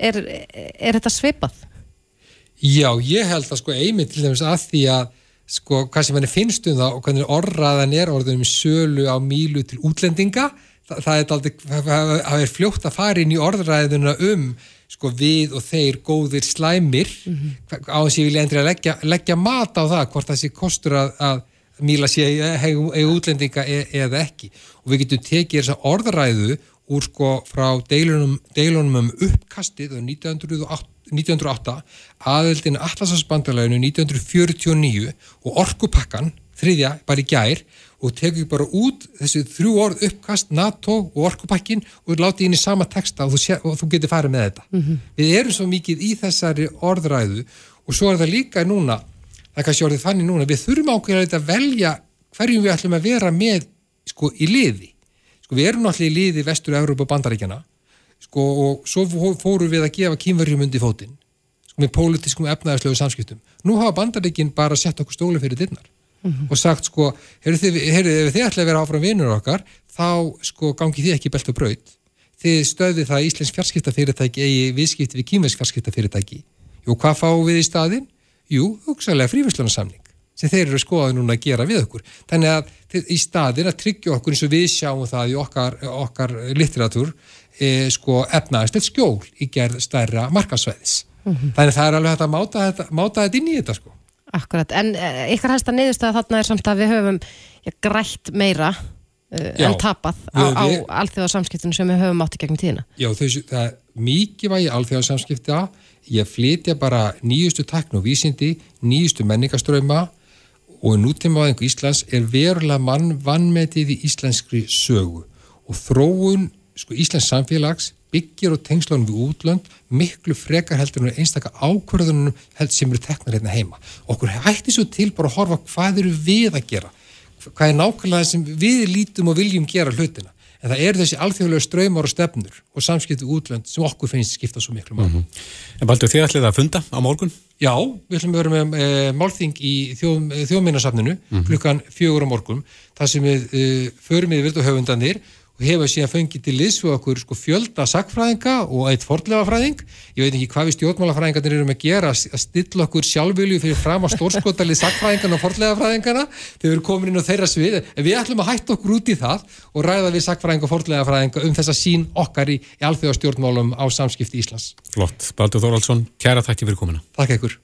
[SPEAKER 2] Er, er þetta svipað?
[SPEAKER 8] Já, ég held að sko einmitt til dæmis að því að sko hvað sem henni finnst um það og hvernig orraðan er orðunum sölu á Mílu til útlendinga það, það er aldrei, það er fljótt að fara inn í orðræðuna um sko við og þeir góðir slæmir mm -hmm. á þess að ég vilja endri að leggja, leggja mat á það hvort það sé kostur að, að míla sé hega útlendinga e, eða ekki og við getum tekið þessa orðræðu úr sko frá deilunum, deilunum um uppkastið 1908, 1908 aðeldinu Atlasasbandalæginu 1949 og orkupakkan þriðja bara í gær og tekur bara út þessi þrjú orð uppkast, NATO og orkupakkin og láti inn í sama texta og þú, sé, og þú getur farið með þetta. Mm -hmm. Við erum svo mikið í þessari orðræðu og svo er það líka núna, það er kannski orðið þannig núna, við þurfum ákveðið að velja hverjum við ætlum að vera með sko í liði. Sko við erum náttúrulega í liði vestur Európa og bandaríkjana sko og svo fórum við að gefa kýmverjum undir fótinn sko með pólitískum efnaðarslegu samskiptum. Nú hafa bandaríkin bara sett okkur stóli fyrir dinnar mm -hmm. og sagt sko, heyrðu þið, ef þið ætla að vera áfram vinnur okkar, þá sko gangi þið ekki belt og braut. Þið stöðið það að Íslensk fjarskiptafyrirtæki eigi viðskipti við kýmversk fjarskiptafyrirtæki. Jú, hvað fáum við í staðin? Jú, hugsaðlega frífæslunarsamning sem þeir eru skoðað núna að gera við okkur. Þannig að í staðin að tryggja okkur eins og við sjáum það í okkar, okkar litteratúr e, sko efnaðist eitt skjól í gerð stærra markasvæðis þannig það er alveg hægt að máta þetta, máta þetta inn í þetta sko
[SPEAKER 2] Akkurat, en uh, ykkar helsta niðurstaða þarna er samt að við höfum ja, grætt meira uh,
[SPEAKER 8] Já.
[SPEAKER 2] en tapað á, á alþjóðarsamskiptinu sem við höfum átt í gegnum tíðina.
[SPEAKER 8] Já, þessu, það er mikið vægi alþjóðarsamskipta, ég flytja bara nýjustu tekn og vísindi, nýjustu menningaströma og nútímavæðingu Íslands er verulega mann vannmetið í íslenskri sögu og þróun sko, Íslands samfélags byggir og tengslunum við útlönd miklu frekar heldur en einstaka ákvörðunum held sem eru teknar hérna heima. Okkur hætti svo til bara að horfa hvað eru við að gera hvað er nákvæmlega sem við lítum og viljum gera hlutina en það eru þessi alþjóðlega ströymar og stefnur og samskipti útlönd sem okkur finnst skipta svo miklu máli.
[SPEAKER 3] En Baldur, þið ætlið að funda á morgun?
[SPEAKER 8] Já, við ætlum að vera með e, málþing í þjóð, þjóðminnasafninu klukkan fjögur á morgun þar sem við e, förum við virtu höfundanir og hefur síðan fengið til liðs við okkur sko, fjölda sakfræðinga og eitt fordlegafræðing ég veit ekki hvað við stjórnmálafræðingarnir erum að gera að stilla okkur sjálfvilju fyrir fram á stórskotalið sakfræðingarna og fordlegafræðingarna þegar við erum komin inn á þeirra svið. En við ætlum að hætta okkur út í það og ræða við sakfræðinga og fordlegafræðinga um þessa sín okkar í, í alþjóðastjórnmálum á samskipti Íslands.
[SPEAKER 3] Flott. Baldur Þorvaldsson, kæra þakki fyrir komuna.
[SPEAKER 8] Takk ykkur.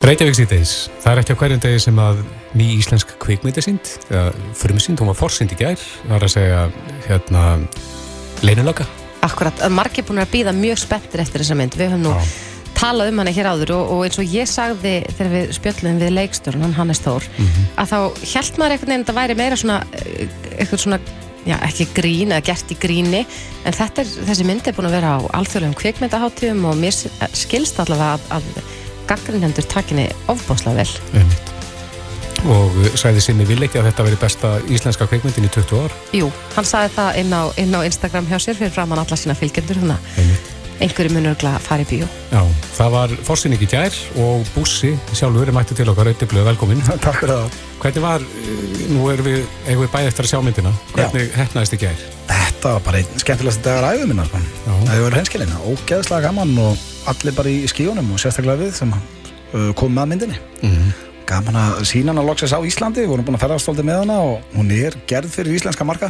[SPEAKER 1] Reykjavík síðdeis
[SPEAKER 3] það er ekki á hverjum degi sem að ný íslensk kvikmynd er sínd, eða frumsýnd, hún var forsýnd í gær, er að segja, hérna, leinulöka.
[SPEAKER 2] Akkurat, að margir búin að býða mjög spenntir eftir þessa mynd. Við höfum nú
[SPEAKER 3] Já.
[SPEAKER 2] talað um hana hér áður og, og eins og ég sagði þegar við spjöllum við leikstjórn, hann Hannes Þór, að þá held maður einhvern veginn að það væri meira svona, eh, eitthvað svona, já, ekki grín eða gert í gríni, en er, þessi mynd er búin að vera á alþjóðlegum kvikmyndaháttíðum og mér skilst allavega að, að gaggrinhendur takinni ofbáslega vel.
[SPEAKER 3] Einmitt. Og sæði sinni vil ekki að þetta veri besta íslenska kvikmyndin í 20 ár.
[SPEAKER 2] Jú, hann sagði það inn á, inn á Instagram hjá sér fyrir framann alla sína fylgjendur, þannig að
[SPEAKER 3] Einmitt.
[SPEAKER 2] einhverju munur að fara í bíó.
[SPEAKER 3] Já, það var forsýning í gær og Bussi sjálfur er mættu til okkar auðvitað velkomin.
[SPEAKER 9] Takk fyrir það.
[SPEAKER 3] Hvernig var, eh, nú erum við, eigum við bæði eftir að sjá myndina, hvernig hefnaðist í gær?
[SPEAKER 9] Þetta var bara einn skemmtilegast dagar æfum minna, sko.
[SPEAKER 3] Já.
[SPEAKER 9] Það hefur verið hreinskilin, ógeðslega gaman og allir bara í skíunum og sérstaklega við sem uh, komum með myndinni.
[SPEAKER 3] Mhm.
[SPEAKER 9] Gaman að sína hana loksins á Íslandi, við vorum búin að ferðast stolti með hana og hún er gerð fyrir íslenska marka.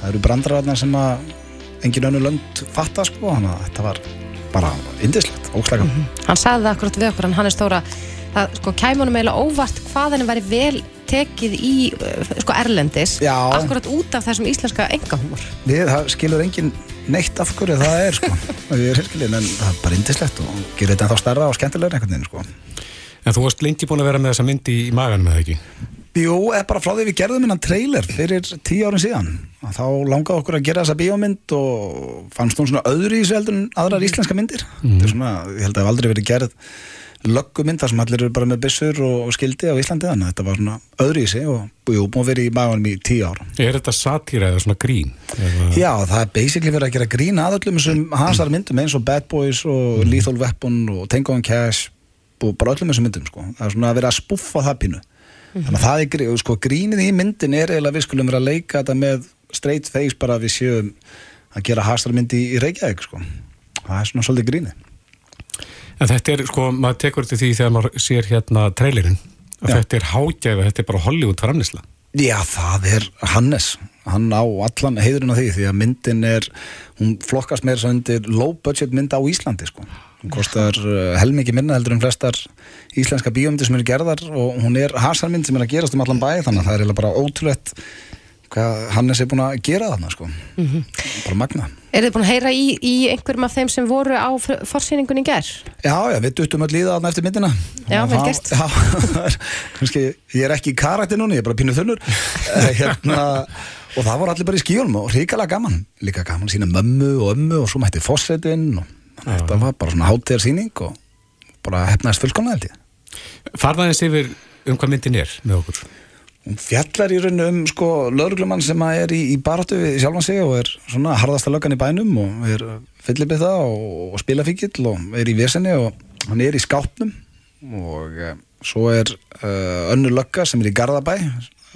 [SPEAKER 9] Það eru brandrararnar sem að engin önnu lönd fatta, sko, þannig að þetta var bara indislegt, ógeðslega gaman.
[SPEAKER 2] Hann sagði það akkurat við okkur, en hann er stóra það sko kæmunum eiginlega óvart hvað henni væri vel tekið í uh, sko erlendis,
[SPEAKER 9] Já.
[SPEAKER 2] akkurat út af þessum íslenska engahúmor.
[SPEAKER 9] Við, það skilur engin neitt af hverju það er, sko. Erum hreinskilin, en það er bara indislegt og gerir þetta ennþá stærra og skemmtilegur einhvern veginn, sko.
[SPEAKER 3] En þú varst lengi búin að vera með þessa mynd í, maganum eða ekki?
[SPEAKER 9] Jú, eða bara frá því við gerðum innan trailer fyrir tíu árin síðan að þá langaði okkur að gera þessa bíómynd og fannst hún svona öðru í þessu heldur en aðrar íslenska myndir þetta er svona, ég held að það hef aldrei verið gerð löggumynd þar sem allir eru bara með byssur og, og skildi á Íslandi þannig að þetta var svona öðru í sig og jú, búin að vera í maganum í tíu ár
[SPEAKER 3] Er þetta satýra eða svona grín? Eða...
[SPEAKER 9] Já, það er basically verið að gera grína að öllum þessum hansar myndum eins og Bad Boys og Lethal Weapon og Tango and Cash og bara öllum þessum myndum sko. það er svona að vera að spuffa það pínu þannig að það er grí- og sko, grínið í myndin er eiginlega við skulum vera að leika þetta með straight face bara að við séum að gera hasar myndi í Reykjavík sko. það er svona svolítið grínið
[SPEAKER 3] En þetta er, sko, maður tekur þetta því þegar maður sér hérna trailerinn að þetta er hágæfa, þetta er bara Hollywood framnisla.
[SPEAKER 9] Já, það er Hannes hann á allan heiðurinn á því því að myndin er, hún flokkast meira svo undir low budget mynd á Íslandi sko. hún kostar uh, helmingi minna heldur en flestar íslenska bíómyndir sem eru gerðar og hún er hasarmynd sem er að gerast um allan bæ þannig að það er bara ótrúlegt hvað Hannes er búin að gera þarna sko. bara magna
[SPEAKER 2] Er þið búin að heyra í, í einhverjum af þeim sem voru á forsýningunni í ger?
[SPEAKER 9] Já, já, við duttum öll í það þarna eftir myndina
[SPEAKER 2] Já, vel gert.
[SPEAKER 9] Já, það er, kannski, ég er ekki í karakter núna, ég er bara pínu þunnur Eh, hérna, Og það voru allir bara í skíunum og hrikalega gaman Líka gaman sína mömmu og ömmu og svo mætti fossetin og þetta var bara svona hátíðar sýning og bara hefnaðist fullkomlega held ég
[SPEAKER 3] Farðaðins yfir um hvað myndin er með okkur.
[SPEAKER 9] Hún fjallar í rauninu um sko lögreglumann sem er í, í baráttu við sjálfan sig og er svona harðasta löggan í bænum og er fyllibið það og, og spilafíkill og er í vesenni og hann er í skápnum og e, svo er e, önnur lögga sem er í Garðabæ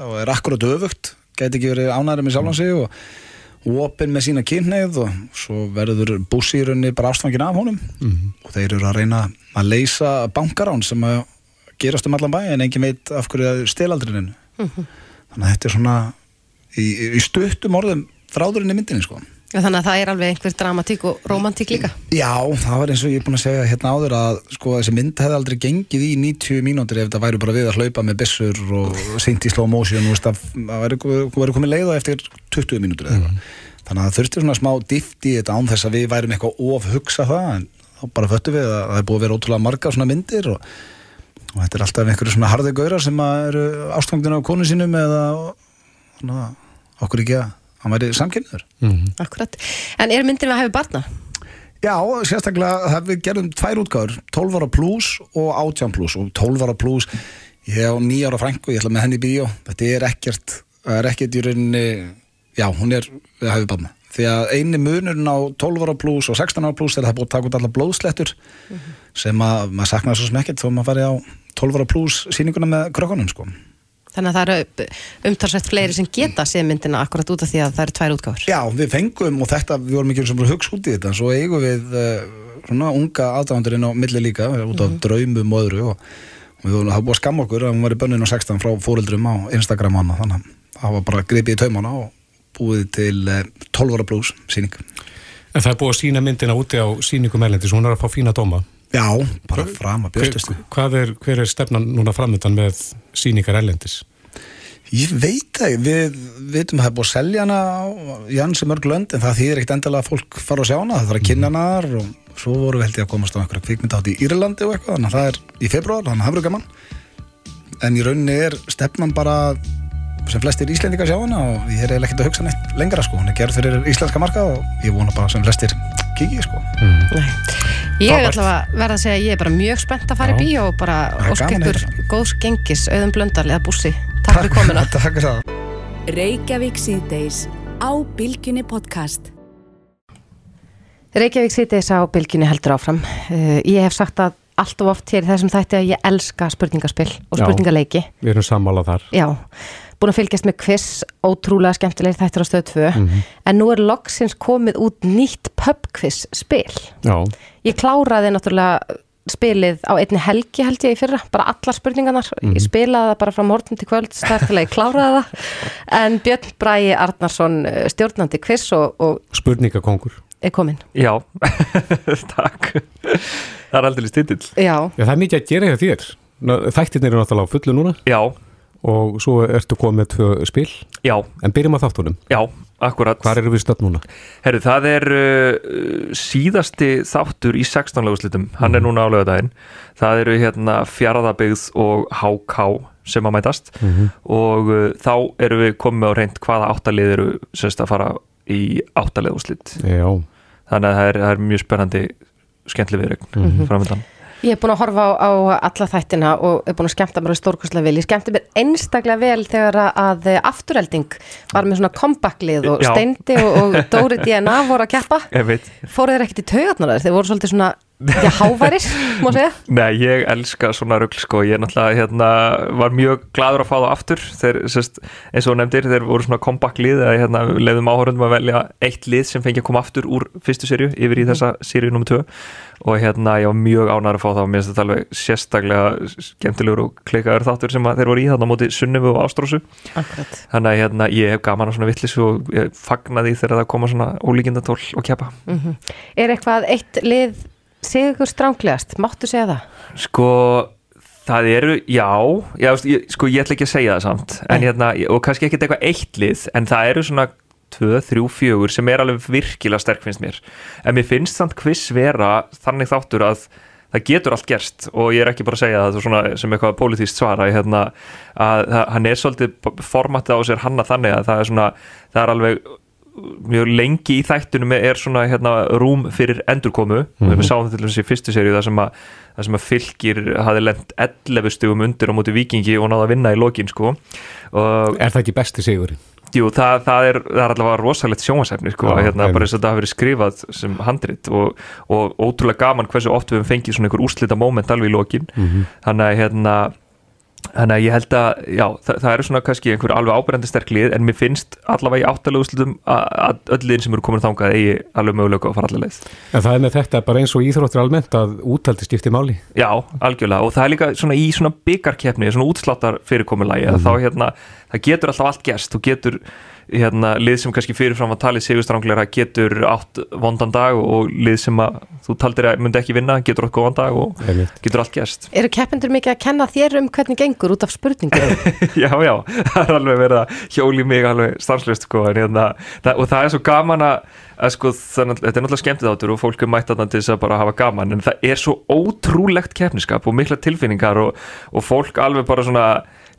[SPEAKER 9] og er akkurat öfugt, gæti ekki verið ánæri með sjálfan sig og opinn með sína kynneið og svo verður búsi í rauninni bara ástfangin af honum. Og þeir eru að reyna að leysa bankarán sem að gerast um allan bæ en engin veit af hverju það er stelaldrininu þannig að þetta er svona í, í stuttum orðum þráðurinn í myndinni sko.
[SPEAKER 2] Þannig að það er alveg einhver dramatík og romantík líka.
[SPEAKER 9] Já, það var eins og ég er búin að segja hérna áður að sko þessi mynd hefði aldrei gengið í 90 mínútur ef það væri bara við að hlaupa með byssur og seint í slow motion og það væri, væri komið leiða eftir 20 mínútur eða eitthvað. Þannig að það þurfti svona smá dift í þetta án þess að við værum eitthvað of hugsa það en þá bara föttu við að það er búið að vera ótrúlega marga svona myndir og, og þetta er alltaf einhverju svona harði gaurar sem að eru ástfangdina á konu sínum eða svona, okkur ekki að hann væri samkynniður
[SPEAKER 2] Akkurat, en er myndin við að hafa barna?
[SPEAKER 9] Já, sérstaklega það við gerum tvær útgáður 12 ára plus og 18 plus. Og 12 ára plus, ég hef 9 ára frængu, ég ætla með henni í bíó. Þetta er ekkert, er ekkert í rauninni já, hún er við að hafa barna. Því að eini munurinn á 12 ára plus og 16 ára plus er að það búið að taka út allar blóðslettur sem að maður saknar svo sem ekkert þó maður fari á 12 ára plus sýninguna með krökkunum sko.
[SPEAKER 2] Þannig að það eru umtalsvægt fleiri sem geta séð myndina akkurat út af því að það eru tvær útgáfur.
[SPEAKER 9] Já, við fengum og þetta, við vorum ekki sem bara hugsa út í þetta, svo eigum við uh, svona unga aðdáðandur inn á milli líka út af draumum og öðru og, og við vorum að hafa búið að skamma okkur að hún var í bönnin á 16 frá fóreldrum á Instagram hana, þannig að það var bara gripið í taumana og búið til uh, 12 ára blues síning
[SPEAKER 3] En það er búið að sína myndina úti á síningum erlendis, hún er að fá fína dóma.
[SPEAKER 9] Já, bara fram að björstustu
[SPEAKER 3] Hvað er, hver er stefnan núna framöndan með síningar erlendis?
[SPEAKER 9] Ég veit það, við veitum að það er búið að selja hana á Jansi mörg lönd en það þýðir ekkert endilega að fólk fara að sjá hana, það þarf að kynna hana þar og svo voru við held ég að komast á einhverja kvikmynda átt í Írlandi og eitthvað, þannig að það er í februar, þannig að það verður gaman. En í rauninni er stefnan bara sem flestir íslendingar sjá hana og ég er eiginlega ekkert að hugsa neitt lengra sko, hún er gerð fyrir íslenska marka og ég vona bara sem flestir kiki sko.
[SPEAKER 2] Ég er alltaf að verða að segja að ég er bara mjög spennt að fara í bíó og bara ósk ykkur góðs gengis, auðum blöndal eða bússi. Takk fyrir komuna.
[SPEAKER 9] Takk fyrir það.
[SPEAKER 1] Reykjavík síðdeis á Bilginni podcast.
[SPEAKER 2] Reykjavík sýtis á bylginni heldur áfram. Uh, Ég hef sagt að allt of oft hér þessum þætti að ég elska spurningaspill og
[SPEAKER 3] Já.
[SPEAKER 2] spurningaleiki
[SPEAKER 3] Við erum sammálað þar.
[SPEAKER 2] Já, búin að fylgjast með quiz ótrúlega skemmtilegir þættir á stöð 2
[SPEAKER 3] Mhm.
[SPEAKER 2] en nú er loksins komið út nýtt pub quiz spil.
[SPEAKER 3] Já,
[SPEAKER 2] Ég kláraði náttúrulega spilið á einni helgi held ég í fyrra, bara allar spurningarnar.
[SPEAKER 3] Mhm.
[SPEAKER 2] ég spilaði það bara frá morgun til kvöld þar til að ég kláraði það. En Björn Bræi Arnarsson eh, stjórnandi quiz og, og
[SPEAKER 3] spurningakongur.
[SPEAKER 2] er kominn.
[SPEAKER 10] Já, takk. Það er aldrei stindill
[SPEAKER 2] Já,
[SPEAKER 3] Já, það er mikið að gera hjá þér. Þættirnir eru náttúrulega fullu núna.
[SPEAKER 10] Já,
[SPEAKER 3] Og svo ertu komið með tvö spil.
[SPEAKER 10] já,
[SPEAKER 3] En byrjum að þáttunum.
[SPEAKER 10] já, akkurat.
[SPEAKER 3] Hvar eru við stödd núna?
[SPEAKER 10] Herru, það er uh, síðasti þáttur í 16 löguslitum. Hann er núna á lögadaginn Það eru hérna fjaraðabyggð og HK sem að mætast. Og uh, þá eru við komið á reynd hvaða áttalið eru semst að fara í áttalið úrslit
[SPEAKER 3] Já.
[SPEAKER 10] Þannig að það er, það er mjög spennandi skemmtileg viðregn mm framöndan
[SPEAKER 2] Ég er búin að horfa á, á alla þættina og er búin að skemmta mér stórkostlega vel. Ég skemmti mér einstaklega vel þegar að eh, afturhelding var með svona comeback-lið og
[SPEAKER 10] Já.
[SPEAKER 2] Steindi og, og Dóri DNA voru að keppa.
[SPEAKER 10] Ég veit
[SPEAKER 2] Fóru þeir ekkert í taugarnar þeir? Þeir voru svolítið svona, já, háværir, má segja.
[SPEAKER 10] Nei, ég elska svona rugl sko, ég náttúrulega hérna, var mjög gladur að fá það aftur. Þeir, sérst, eins og nefndir, þeir voru svona comeback lið eða hérna, leiðum áhörundum að velja eitt lið sem fengi að koma aftur úr fyrstu serju yfir í þessa serju nr. 2 og hérna ég var mjög ánæður að fá það og mér finnst þetta alveg sérstaklega skemmtilegur og klikaður þáttur sem að þeir voru í þarna móti Sunnifu og Ástrósu.
[SPEAKER 2] Akkurat.
[SPEAKER 10] þannig að hérna, ég hef gaman á svona vittlis og ég fagna því þegar það koma svona ólíkindatól og keppa.
[SPEAKER 2] Er eitthvað lið sigur stránglegast? Máttu segja það?
[SPEAKER 10] Sko, það eru, já, já sko ég ætla ekki að segja það samt en hérna, og kannski ekkert eitthvað eitt lið en það eru svona 2, 3, 4 sem er alveg virkilega sterk finnst mér en mér finnst samt quiz vera þannig þáttur að það getur allt gerst og ég er ekki bara að segja það svona, sem eitthvað pólitíst svara hérna, að hann er svolítið formatið á sér hanna þannig að það er svona það er alveg mjög lengi í þættunum er svona hérna, rúm fyrir endurkomu. Og við sáum þetta til þess í fyrstu seríu þar sem að, að fylgir hafi lent 11 stugum undir á móti vikingi og náða að vinna í lokin sko. Og
[SPEAKER 3] Er það ekki besti sigurinn?
[SPEAKER 10] Jú, það, það, er, það er allavega rosalegt sjónvarsefni sko,
[SPEAKER 3] Já,
[SPEAKER 10] hérna, bara eins og þetta hafi verið skrifað sem handrit og, og ótrúlega gaman hversu oft við höfum fengið svona einhver úrslita moment alveg í lokin.
[SPEAKER 3] Mhm.
[SPEAKER 10] þannig að hérna Þannig að ég held að, já, það, það eru svona kannski einhver alveg ábyrjandi sterk lið en mér finnst allavega í áttalegu úrslitum að öll liðin sem eru komin þangað eigi alveg mögulega að fara allir leið.
[SPEAKER 3] En það er með þetta bara eins og íþróttir almennt að úttaldi skipti máli.
[SPEAKER 10] Já, algjörlega og það er líka svona í svona byggarkeppni, svona útsláttar fyrirkomulagi
[SPEAKER 3] Mhm.
[SPEAKER 10] að þá hérna, það getur alltaf allt gerst þú getur hérna, lið sem kannski fyrirfram að talið sigurstrangleira getur átt vondan dag og lið sem að þú taldir að myndi ekki vinna getur átt góðan dag og
[SPEAKER 3] Einmitt.
[SPEAKER 10] getur allt gerst
[SPEAKER 2] Eru keppendur mikið að kenna þér um hvernig gengur út af spurningum?
[SPEAKER 10] já, já, það er alveg verið að hjóli mig alveg stanslust sko, en hérna, það, og það er svo gaman að, að sko, þannig, þetta er náttúrulega skemmtið áttur og fólk er mætt þarna til þess að bara hafa gaman en það er svo ótrúlegt keppniskap og mikla tilfinningar og, og fólk alveg bara svona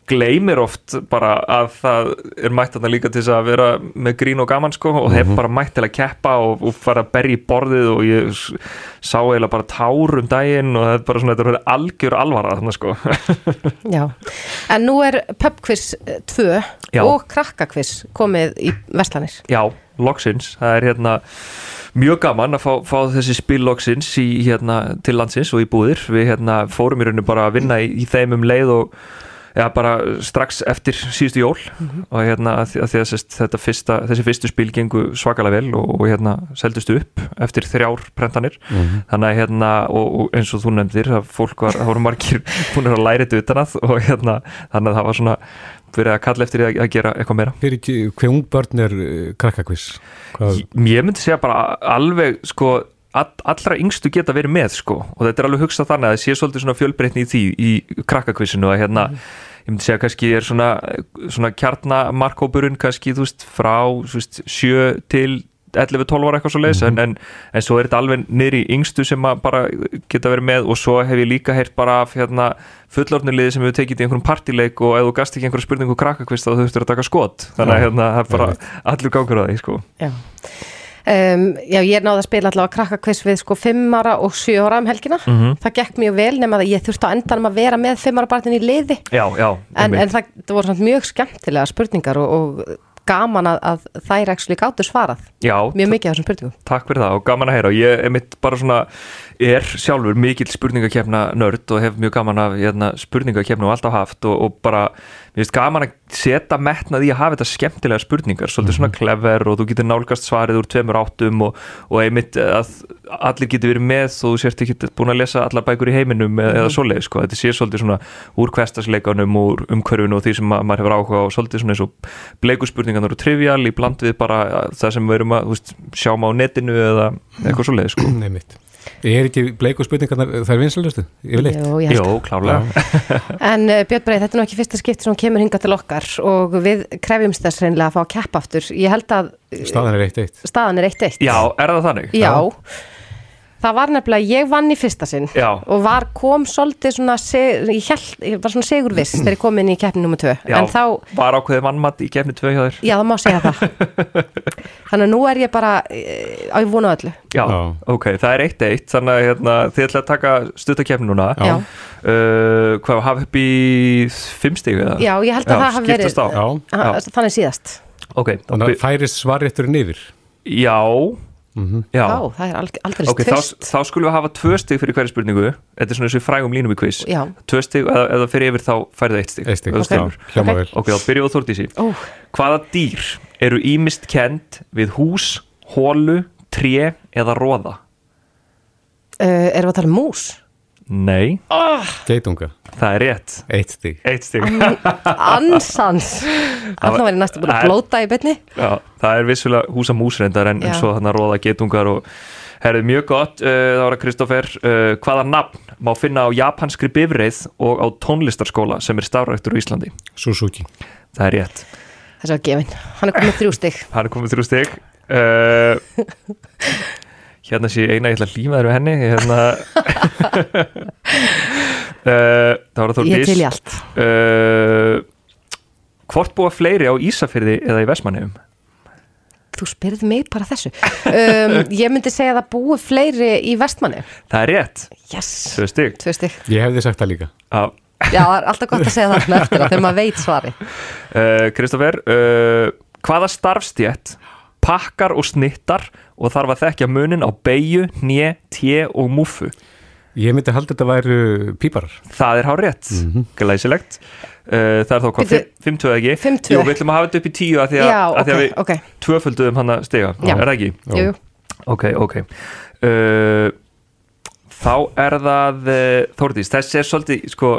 [SPEAKER 10] gleymir oft bara að það er mætt þarna líka til þess að vera með grín og gaman sko og hef bara mætt til að keppa og, og fara að berja í borðið og ég sá eiginlega bara tár um daginn og það er bara svona, þetta er algjör alvara þarna sko.
[SPEAKER 2] Já, en nú er pubquiz 2
[SPEAKER 10] Já.
[SPEAKER 2] og krakkakviz komið í Vestlanir.
[SPEAKER 10] Já, loksins, það er hérna mjög gaman að fá, fá þessi spil loksins í, hérna, til landsins og í búðir. Við hérna, fórum í rauninu bara að vinna í, í þeim um leið og ja, bara strax eftir síðustu jól. Og hérna að því að, þetta fyrsta, þessi fyrstu spil gengu svakalega vel og, og hérna seldust upp eftir þrjár prentanir. Þannig að hérna og, og eins og þú nefndir að fólk var, það voru margir búin að læra þetta utan að og hérna þannig að það var svona verið að kalla eftir því að, að gera eitthvað meira.
[SPEAKER 3] Hver ung börn er krakkakviss? Hvað,
[SPEAKER 10] Ég myndi segja bara alveg sko allra yngstu geta verið með sko. Og þetta er alveg hugsað þannig að það sé svolítið svona fjölbreytni í því í krakkakvissinu að hérna ég myndi segja kannski er svona, svona kjarnamarkópurinn kannski þú veist frá veist, 7 til 11-12 ára eitthvað svo leiðis en, en, en svo er þetta alveg í yngstu sem að bara geta verið með og svo hef ég líka heyrt bara af hérna fullorðnuliði sem við tekið í einhverjum partileik og ef þú gast ekki einhverju spurningu krakkakvist þá þú þurftur að taka skot. Þannig að hérna það er bara allur gangur á því sko.
[SPEAKER 2] Já. Um, já, ég náða að spila allavega krakkakviss við sko 5 ára og 7 ára um helgina.
[SPEAKER 10] Mhm.
[SPEAKER 2] Það gekk mjög vel nema að ég þurfti á endanum að vera með 5 ára barnin í liði.
[SPEAKER 10] Já, já,
[SPEAKER 2] En, en það, það voru svona mjög skemmtilega spurningar og, og gaman að, að þær ekki gátur svarað.
[SPEAKER 10] já,
[SPEAKER 2] Mjög mikið af þessum spurningum.
[SPEAKER 10] takk fyrir það og gaman að heyra og ég er mitt bara svona er sjálfur mikill spurningakefna nörd og hef mjög gaman af hérna, spurningakefna og alltaf haft og, og bara mér finnst gaman að setja metnað í að hafa þetta skemmtilega spurningar, svolítið svona clever og þú getur nálgast svarið úr tveimur áttum og, og einmitt að allir getur verið með og þú sért ekki búin að lesa allar bækur í heiminum eða, eða svoleið sko, þetta sé svolítið svona úr kvestasleikanum, úr umhverfinu og því sem ma- maður hefur áhuga og svolítið svona eins og bleikurspurningarnar og trivial í bland við bara það sem við erum að veist, sjáum á netinu eða eitthvað svoleið sko.
[SPEAKER 3] Nei mitt. Er ekki bleiku spurningarnar þær vinsalustu? Yfirleitt?
[SPEAKER 2] Jú, ég held
[SPEAKER 10] Jó, klárlega
[SPEAKER 2] En uh, Björn Breið, þetta er nú ekki fyrsta skipti sem kemur hingað til okkar og við krefjumst þess reynilega að fá að keppa aftur. Ég held að
[SPEAKER 3] Staðan er eitt eitt.
[SPEAKER 2] staðan er 1-1.
[SPEAKER 10] Já, er það þannig?
[SPEAKER 2] Já. Það var nefnilega, ég vann í fyrsta sinn
[SPEAKER 10] Já.
[SPEAKER 2] og var, kom svolítið svona, ég, held, ég var svona segur viss þegar ég kom inn í keppni nummer 2.
[SPEAKER 10] Já,
[SPEAKER 2] En þá,
[SPEAKER 10] var ákveðið vannmatt í kefni 2 hjá þér
[SPEAKER 2] já það má segja það. Þannig að nú er ég bara eh, á ég vona öllu.
[SPEAKER 10] Já,
[SPEAKER 3] Já.
[SPEAKER 10] ok, það er eitt eitt þannig að hérna, þið ætla að taka stuttakefni núna
[SPEAKER 2] Já.
[SPEAKER 10] Uh, hvað, hafa upp í fimm stíg eða?
[SPEAKER 2] Já, ég held að það hafi verið,
[SPEAKER 10] á
[SPEAKER 3] Já.
[SPEAKER 2] Þannig síðast.
[SPEAKER 10] Ok, þá
[SPEAKER 3] Þannig að færist svarrétturinn yfir.
[SPEAKER 10] já Já,
[SPEAKER 2] Já, það er aldrei
[SPEAKER 10] ok, þá,
[SPEAKER 2] tvist.
[SPEAKER 10] þá skulum við hafa tvö stig fyrir hverju spurningu Þetta er svona eins og í frægum línum í quiz
[SPEAKER 2] Já.
[SPEAKER 10] Tvö stig, eða það fyrir yfir þá færið eitt stig
[SPEAKER 3] Eitt stig, okay. hljóma
[SPEAKER 2] Ok.
[SPEAKER 3] vel.
[SPEAKER 10] Ok, þá byrjum við á Þórdísi
[SPEAKER 2] Ó,
[SPEAKER 10] Hvaða dýr eru ímist kend við hús, hólu, tré eða róða?
[SPEAKER 2] uh, erum við að tala um mús?
[SPEAKER 10] Nei,
[SPEAKER 3] Geitunga.
[SPEAKER 10] það er rétt
[SPEAKER 3] Eitt stig.
[SPEAKER 10] Eitt stig
[SPEAKER 2] Ansans. Þannig var ég næstu búin að
[SPEAKER 10] Það er-
[SPEAKER 2] blóta í byrni.
[SPEAKER 10] Já, það er vissulega húsa músrendar en, en svo þannig róða getungar og herrið mjög gott, uh, það var að Kristoffer uh, hvaða nafn má finna á japanskri bifreið og á tónlistarskóla sem er stafræktur í Íslandi?
[SPEAKER 3] Suzuki.
[SPEAKER 10] Það er rétt,
[SPEAKER 2] Þessi var gefin. Hann er komið þrjú stygg.
[SPEAKER 10] hann er komið þrjú stig uh, Hérna sé ég eina, ég ætla að líma þér við henni hérna uh, Það var að
[SPEAKER 2] Ég er til í allt.
[SPEAKER 10] uh, Hvort búa fleiri á Ísafyrði eða í Vestmannheim?
[SPEAKER 2] Þú spyrði mig bara þessu. Um, ég myndi segja að það búi fleiri í vestmanni.
[SPEAKER 10] Það er rétt,
[SPEAKER 2] Yes.
[SPEAKER 10] tvö stig
[SPEAKER 2] Tvö stygg.
[SPEAKER 3] Ég hefði sagt það líka.
[SPEAKER 10] Já,
[SPEAKER 2] Já, það er alltaf gott að segja það eftir það þegar maður veit svari.
[SPEAKER 10] Uh, Kristoffer, uh, hvaða starfstjætt pakkar og snittar og þarf að þekkja munin á beigju, hnje, té og múfu?
[SPEAKER 3] Ég myndi halda þetta væru píparar.
[SPEAKER 10] Það er hár rétt, glæsilegt. Uh, það er þá hvað,
[SPEAKER 2] Bíddu,
[SPEAKER 10] 5-2 ekki?
[SPEAKER 2] 5-2.
[SPEAKER 10] Jú, við ætlum að hafa þetta upp í 10 að því að,
[SPEAKER 2] Já,
[SPEAKER 10] að, því að við
[SPEAKER 2] ok.
[SPEAKER 10] tvöfölduðum hann að stiga,
[SPEAKER 2] Já.
[SPEAKER 10] er það ekki?
[SPEAKER 2] Jú, jú.
[SPEAKER 10] Ok, ok. Uh, þá er það, uh, Þórdís, þessi er svolítið, sko,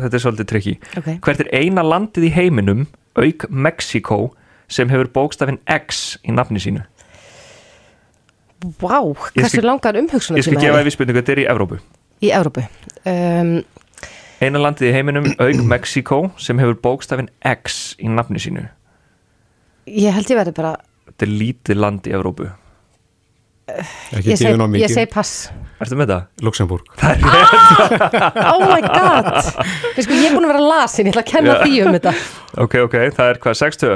[SPEAKER 10] þetta er svolítið trikki.
[SPEAKER 2] Ok.
[SPEAKER 10] Hvert er eina landið í heiminum auk Mexiko sem hefur bókstafinn X í nafni sínu.
[SPEAKER 2] Vá,
[SPEAKER 10] Ég
[SPEAKER 2] hversu langar umhugsunar
[SPEAKER 10] Ég skal gefa ef við spurningu, þetta er í Evrópu.
[SPEAKER 2] Í Evrópu. Um,
[SPEAKER 10] Eina landið í heiminum auk Mexiko sem hefur bókstafinn X í nafni sínu.
[SPEAKER 2] Ég held ég verði bara
[SPEAKER 10] Þetta er lítið land í Evrópu.
[SPEAKER 2] Ég seg, ég seg pass.
[SPEAKER 10] Ertu með það?
[SPEAKER 3] Luxemburg
[SPEAKER 10] Það er
[SPEAKER 2] Oh my god! Ég, sko, ég er búin að vera lasin, ég ætla að kenna því um þetta.
[SPEAKER 10] Ok, ok, það er hvað, 6-2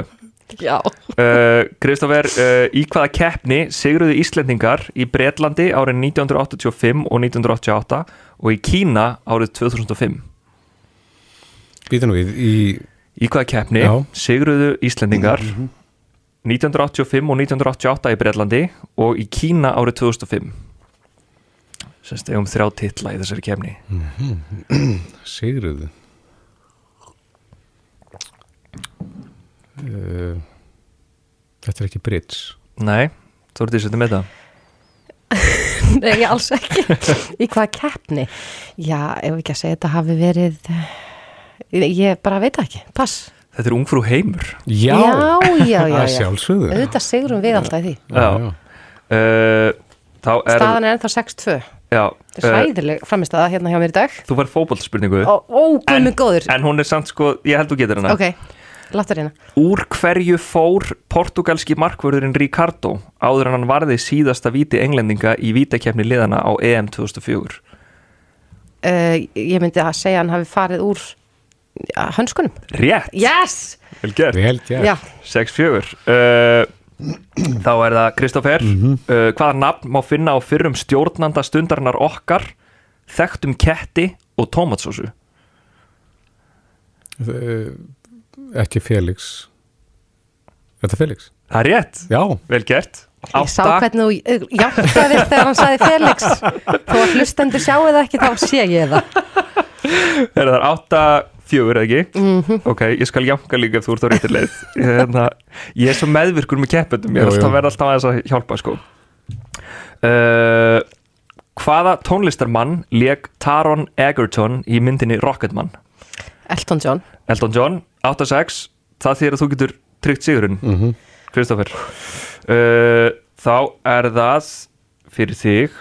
[SPEAKER 2] Já.
[SPEAKER 10] Uh, Kristoffer, uh, í hvaða keppni sigruðu Íslendingar í Bretlandi árið 1985 og 1988 og í Kína árið 2005
[SPEAKER 3] Býta nú við í
[SPEAKER 10] Í hvaða keppni
[SPEAKER 3] Já.
[SPEAKER 10] sigruðu Íslendingar 1985 og 1988 í Bretlandi og í Kína árið 2005 Sérst, eigum þrjá titla í þessari keppni.
[SPEAKER 3] Sigruðu uh, Þetta er ekki Brits.
[SPEAKER 10] Nei, þú ert því setið með það.
[SPEAKER 2] Nei, ég alls ekki. Í hvaða keppni? Já, ef ekki að segja þetta hafi verið Ég bara veit ekki, pass.
[SPEAKER 10] Þetta er ungfrú heimur.
[SPEAKER 2] Já, já, já, já.
[SPEAKER 3] Að sjálfsögðu.
[SPEAKER 2] Auðvitað sigurum við alltaf í því.
[SPEAKER 10] Já, Uh, Þá er
[SPEAKER 2] Staðan er ennþá 6-2
[SPEAKER 10] Já,
[SPEAKER 2] Þetta er hræðileg framistæða hérna hjá mér í dag.
[SPEAKER 10] Þú fær fótbollspurningu
[SPEAKER 2] Ó, ó, guð mig góður.
[SPEAKER 10] En hún er samt sko, ég held þú getur hana.
[SPEAKER 2] Ok, láttu hérna
[SPEAKER 10] Úr hverju fór portugalski markvörðurinn Ricardo áður en hann varði síðasta víti englendinga í vítakefni liðana á EM 2004
[SPEAKER 2] uh, Ég myndi að segja að hann hafi farið úr ja, hönskunum.
[SPEAKER 10] Rétt,
[SPEAKER 2] Yes!
[SPEAKER 10] vel gert.
[SPEAKER 3] Vel gert.
[SPEAKER 2] Já,
[SPEAKER 10] 6-4 uh, Þá er það Kristoffer uh, Hvaða nafn má finna á fyrrum stjórnanda stundarinnar okkar þekktum ketti og tómatsósu
[SPEAKER 3] uh, Ekki Felix Er þetta Felix?
[SPEAKER 10] Það er rétt,
[SPEAKER 3] Já
[SPEAKER 10] vel gert
[SPEAKER 2] ég sá hvernig þú játtaðir þegar hann sagði Felix Þó að hlustendur sjáu það ekki þá sé ég það
[SPEAKER 10] Er það átta fjögur eða ekki?
[SPEAKER 2] Mhm.
[SPEAKER 10] Ok, ég skal jánka líka ef þú ert á réttir leið ég, hérna, ég er svo meðvirkur með keppendum ég er
[SPEAKER 3] Jú, jú.
[SPEAKER 10] alltaf verið alltaf aðeins að hjálpa sko. uh, Hvaða tónlistarmann leik Taron Egerton í myndinni Rocketman?
[SPEAKER 2] Elton John.
[SPEAKER 10] Elton John, 8-6 það þýr að þú getur tryggt sigurinn.
[SPEAKER 3] Mhm.
[SPEAKER 10] Kristoffer uh, Þá er það fyrir þig.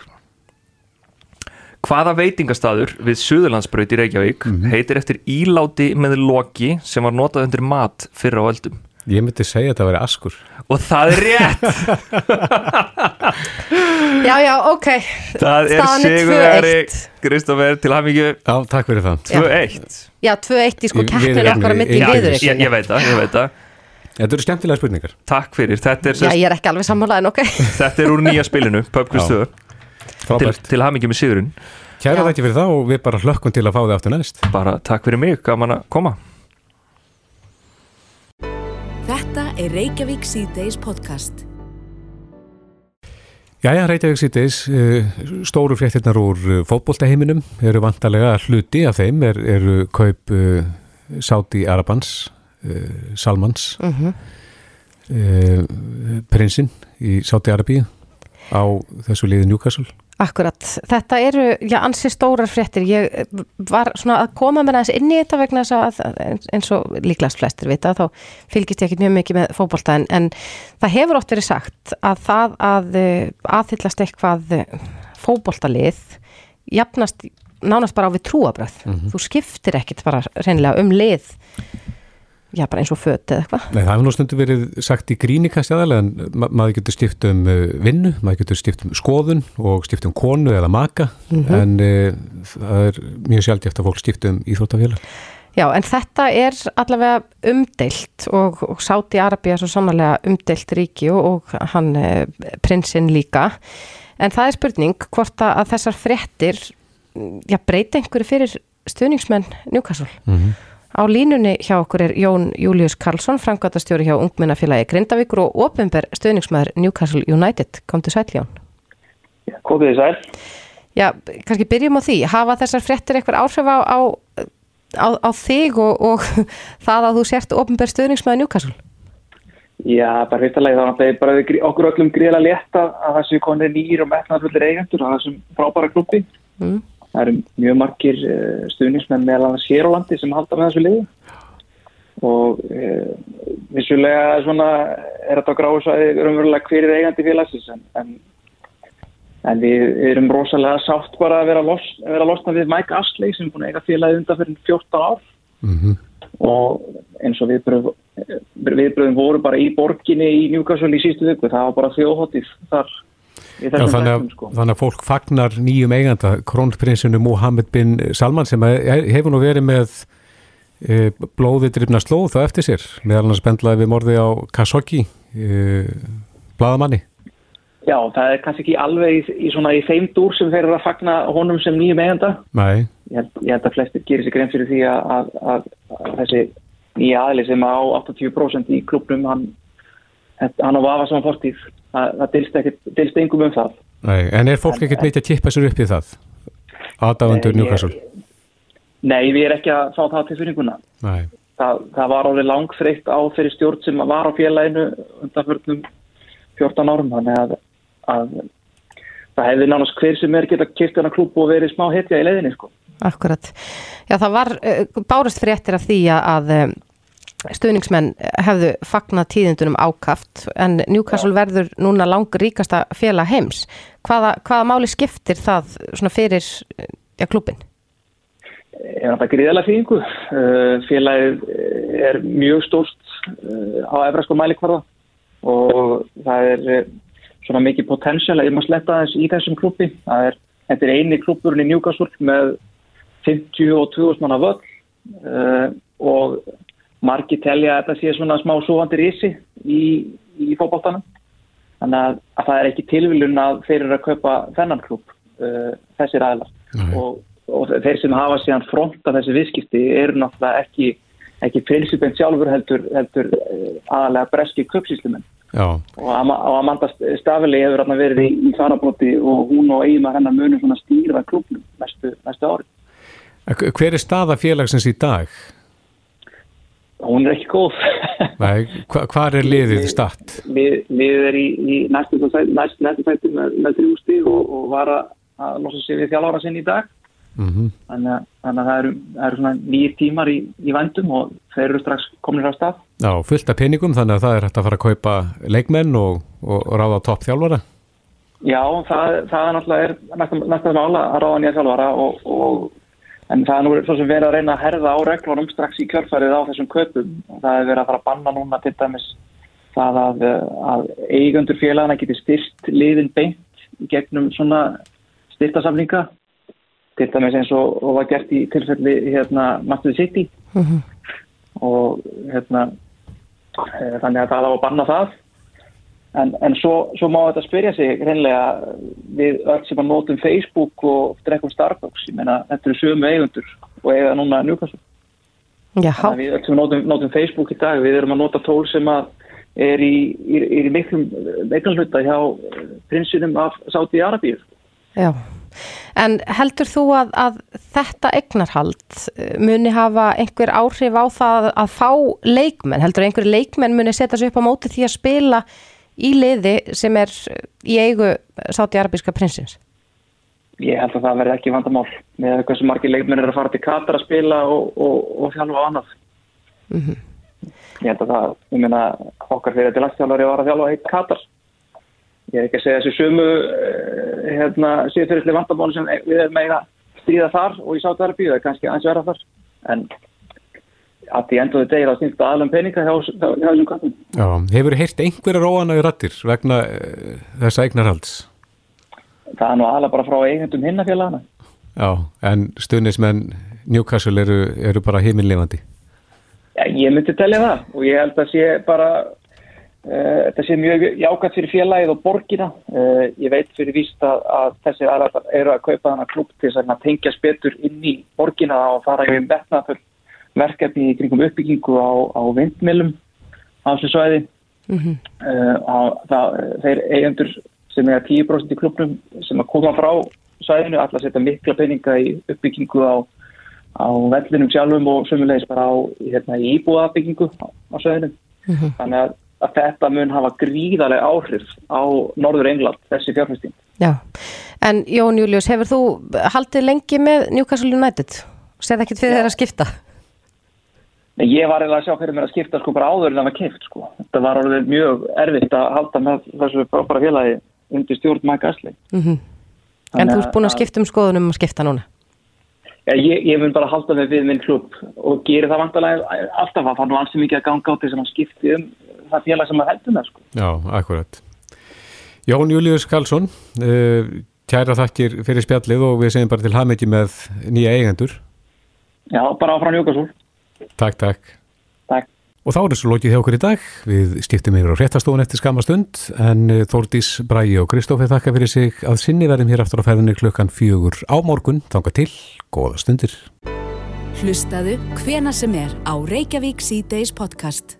[SPEAKER 10] Hvaða veitingastaður við Suðurlandsbraut í Reykjavík heitir eftir íláti með loki sem var notað undir mat fyrir á öldum
[SPEAKER 3] Ég myndi segja að þetta væri askur.
[SPEAKER 10] Og það er rétt.
[SPEAKER 2] Já, já, ok.
[SPEAKER 10] Það er
[SPEAKER 2] Staðan er
[SPEAKER 10] sigurveri
[SPEAKER 2] 2-1.
[SPEAKER 10] Kristoffer til hamingju.
[SPEAKER 3] Já, takk fyrir það.
[SPEAKER 10] 2-1
[SPEAKER 2] Já, 2-1 í sko keppnin
[SPEAKER 3] ég-
[SPEAKER 2] okkar að milli
[SPEAKER 3] ég-
[SPEAKER 2] viður
[SPEAKER 10] ég, ég veit það, ég veit það.
[SPEAKER 3] Þetta eru skemmtilega spurningar.
[SPEAKER 10] Takk fyrir, þetta er,
[SPEAKER 2] Já, ég er ekki alveg sammála en ok.
[SPEAKER 10] Þetta er úr nýja spilinu 2 til,
[SPEAKER 3] Frábært.
[SPEAKER 10] til hamingju með sigurinn.
[SPEAKER 3] Kæra þetta fyrir það og við bara hlökkum til að fá þið aftur næst.
[SPEAKER 10] Bara takk fyrir mig, gaman að koma
[SPEAKER 1] er Reykjavík C-Days podcast.
[SPEAKER 3] Jæja, Reykjavík sýtis, stóru fréttirnar úr uh, fótboltaheiminum eru vantarlega hluti af þeim er, eru kaup uh, Sáti Arabans, uh, Salmans,
[SPEAKER 2] Mhm.
[SPEAKER 3] uh, prinsinn í Sáti Arabíu á þessu liði Newcastle.
[SPEAKER 2] Akkurat, þetta eru, já, ansi stórar fréttir. Ég eh, var svona að koma með aðeins inn í þetta vegna þess að eins og líklegast flestir vita þá fylgist ég ekki mjög mikið með fótbolta en, en það hefur oft verið sagt að það að eh, aðhyllast eitthvað eh, fótboltalið jafnast nánast bara á við trúabröð þú skiptir ekkit bara reynilega um lið já, bara eins og föt eða eitthvað
[SPEAKER 3] Nei, það hefur nú stundu verið sagt í grínikast aðalega en ma maður getur skipt um uh, vinnu, maður getur skipt um skoðun og skipt um konu eða maka en uh, það er mjög sjaldjæft að fólk skipt um íþróttafélag.
[SPEAKER 2] Já, en þetta er allavega umdeilt og, og Sáti Arabia er svo sannlega umdeilt ríki og, og hann e, prinsinn líka. En það er spurning hvort að, þessar fréttir mm, já, breyta einhverju fyrir stuðningsmenn Newcastle. Á línunni hjá okkur er Jón Július Karlsson, framkvæmtastjóri hjá Ungmennafélagi Grindavíkur og ofinber stuðningsmæður Newcastle United. Kom til sæl, Jón.
[SPEAKER 11] Komið þið sæl.
[SPEAKER 2] Já, kannski byrjum á því. Hafa þessar fréttir eitthvað áhrif á, á, á, á þig og, og það að þú sért ofinber stuðningsmæður Newcastle?
[SPEAKER 11] Já, bara fyrstulega þá náttúrulega bara okkur öllum gríðlega létt að að það séu konið nýr og metnaðfullir eigendur á þessum frábæra klubbi.
[SPEAKER 2] Mm.
[SPEAKER 11] Það eru mjög margir uh, stuðnismenn meðal annars hér á landi sem halda með þessu liðu. og e, vissulega svona er þetta gráðsvæði umverulega hver er eigandi félagsins en, en, en við erum rosalega sátt bara að vera, los, vera losna við Mike Astley sem er búin að eiga félagi undan fyrir 14 ár
[SPEAKER 3] Mhm.
[SPEAKER 11] og eins og viðbröð, viðbröðum voru bara í borginni í Newcastle í sístu viku, það var bara þjóðhóttir þar
[SPEAKER 3] Já, þannig, að,
[SPEAKER 11] sko.
[SPEAKER 3] þannig að fólk fagnar nýjum eiganda, krónprinsinu Mohammed bin Salman sem hefur nú verið með e, blóði drifna slóð þá eftir sér, meðal annars bendlaði við morði á Khashoggi, e, bladamanni.
[SPEAKER 11] Já, það er kannski ekki alveg í, í svona í þeim dúr sem þeir eru að fagna honum sem nýjum eiganda
[SPEAKER 3] Nei,
[SPEAKER 11] ég held, ég held að flestir gerir sér grein fyrir því að, að, að, þessi nýja aðli sem á 80% í klubnum hann, hann á vafa saman fortíð það, það dilst engum um það
[SPEAKER 3] nei, en er fólk ekkert mikið að kippa sér upp í það? Aðdáendur
[SPEAKER 11] Nei,
[SPEAKER 3] Newcastle?
[SPEAKER 11] Nei, við erum ekki að fá það til fyrirnguna
[SPEAKER 3] Nei,
[SPEAKER 11] það, það var alveg langþreytt á þeirri stjórn sem var á félaginu undanförnum 14 árum þannig að, að það hefði nánast hver sem er geta kipt hennar klúb og verið smá hetja í leiðinni sko.
[SPEAKER 2] Akkurat. Já, það var uh, bárust fréttir af því að um, stuðningsmenn hefðu fagnat tíðindunum ákaft en Newcastle verður núna lang ríkasta félag heims. Hvaða, hvaða máli skiptir það svona fyrir ja, klubin?
[SPEAKER 11] er þetta gríðalega þýðingu. Uh, félagið er mjög stórst á efrasko mælikvarða og það er svona mikið potential að ég má sletta þess í þessum klubbi. Það er, þetta er eini klubburinn í Newcastle með 50 og 2000 manna völl uh, og margi telja að þetta sé svona smá súvandi rísi í, í fótballtanum. Þannig að, að það er ekki tilviljun að þeir eru að kaupa þennan klubb, uh, þessir aðlar. Og, og þeir sem hafa síðan fronta þessi viðskipti eru náttúrulega ekki, ekki prinsipent sjálfur heldur, heldur uh, aðalega breski köpsíslumenn.
[SPEAKER 3] já,
[SPEAKER 11] Og Ama- og Amanda Stafili hefur verið í, í þarabróti og hún og eigin hennar munum svona stýra klubnum næstu, næstu ári.
[SPEAKER 3] hver er staða félagsins í dag?
[SPEAKER 11] Hún er ekki góð.
[SPEAKER 3] Nei, hva, hvar er liðið statt?
[SPEAKER 11] Lið, liðið er í, í næstu sæti, næstu, næstu sæti með, með þrjústi og, og var að, að losa sig við þjálfara sinn í dag.
[SPEAKER 3] Mm
[SPEAKER 11] Þannig að, þannig að það eru, eru svona nýjir tímar í, í vændum og þeir eru strax komin á stað.
[SPEAKER 3] Já, fullt af peningum þannig að það er hægt að fara að kaupa leikmenn og, og ráða topp þjálfara.
[SPEAKER 11] Já, það, það er náttúrulega næsta, mála að ráða nýja þjálfara og, og en það er nú svo sem verið að reyna að herða á reglunum strax í kjörfærið á þessum kaupum. Það er verið að fara að banna núna til dæmis það að, að eigundur félagana geti styrt liðin beint gegnum svona styrtasamlinga til dæmis eins og, og var gert í tilfelli hérna Master City. Og hérna eh, þannig að það á að banna það en, en svo, svo má þetta spyrja sig hreinlega við öll sem að notum Facebook og drekkum Starbucks ég meina þetta eru sömu eigundur og eiga núna að við öll sem notum, notum Facebook í dag við erum að nota tól sem að er í, í, í miklum miklum hluta hjá eh, prinsinum af Saudi Arabíu
[SPEAKER 2] já. En heldur þú að, að þetta eignarhald eh, muni hafa einhver áhrif á það að fá leikmenn? Heldur einhver leikmenn muni setja sig upp á móti því að spila í liði sem er í eigu sátti arabíska prinsins?
[SPEAKER 11] ég held að það verði ekki vandamál með hversu margir leikmenn er að fara til Katar að spila og, og, og þjálfa á annað. Ég held að það ég meina okkar fyrir til landstjálfari var að þjálfa heitt Katar. Ég er ekki að segja þessu sömu eh, hérna, síðfyrirli vandamál sem við erum með að stríða þar og í verið það er kannski aðeins verða þar. En að því endur þau degir að snýsta aðlum peninga hjá, þessum kattum
[SPEAKER 3] Já, hefur heyrt einhverja róana í rattir vegna uh, þessa eignarhalds?
[SPEAKER 11] það er nú aðalega bara frá eigendum hinnafélagana
[SPEAKER 3] Já, en stuðnismenn Newcastle eru, eru bara heiminlefandi.
[SPEAKER 11] Já, ég myndi telja það og ég held að sé bara uh, þetta sé mjög jákvæmt fyrir félagið og borgina uh, ég veit fyrir víst að, að þessi aðrar eru að kaupa þannig klub til að tengja spetur inn í borgina og fara í vetna fyrir verkefni í kringum uppbyggingu á, á vindmilum á þessu svæði. Uh, á, það, þeir eigendur sem er 10% í klubnum sem að koma frá svæðinu allar setja mikla peninga í uppbyggingu á, á vellinum sjálfum og sömulegis bara á hérna, íbúðabyggingu á, á svæðinu. Þannig að, að þetta mun hafa gríðarlega áhrif á Norður England þessi fjárfæsting
[SPEAKER 2] Já, en Jón Július, hefur þú haldið lengi með Newcastle United? Segð ekkert fyrir þeirra að skipta?
[SPEAKER 11] Ég var eiginlega að sjá fyrir mér að skipta sko bara áður en það var kipt sko. Þetta var orðið mjög erfitt að halda með þessu bara félagi undir stjórn Mike Ashley.
[SPEAKER 2] Mhm. En þú ert búin að skipta um skoðunum og skipta núna?
[SPEAKER 11] Ja, ég, ég mun bara halda mig við minn klubb og gera það vantarlega alltaf að það nú ansið mikið að ganga á þess að hann skipti um það félag sem maður heldur með sko.
[SPEAKER 3] Já, akkurat. Jón Július Karlsson, uh, kæra þakkir fyrir spjallið og við segjum bara til hafmyggi með nýja eigendur.
[SPEAKER 11] Já, bara áfram Jókasúl.
[SPEAKER 3] Takk, takk.
[SPEAKER 11] Takk.
[SPEAKER 3] Og þá er þessu lokið hjá okkur í dag. Við skiptum yfir á réttastofun eftir skamma stund en eh, Þórdís, Bræi og Kristófi þakka fyrir sig að sinni verðum hér aftur á ferðinni klukkan fjögur á morgun. Þanga til, góða stundir.
[SPEAKER 1] Hlustaðu hvena sem er á Reykjavík C-Days podcast.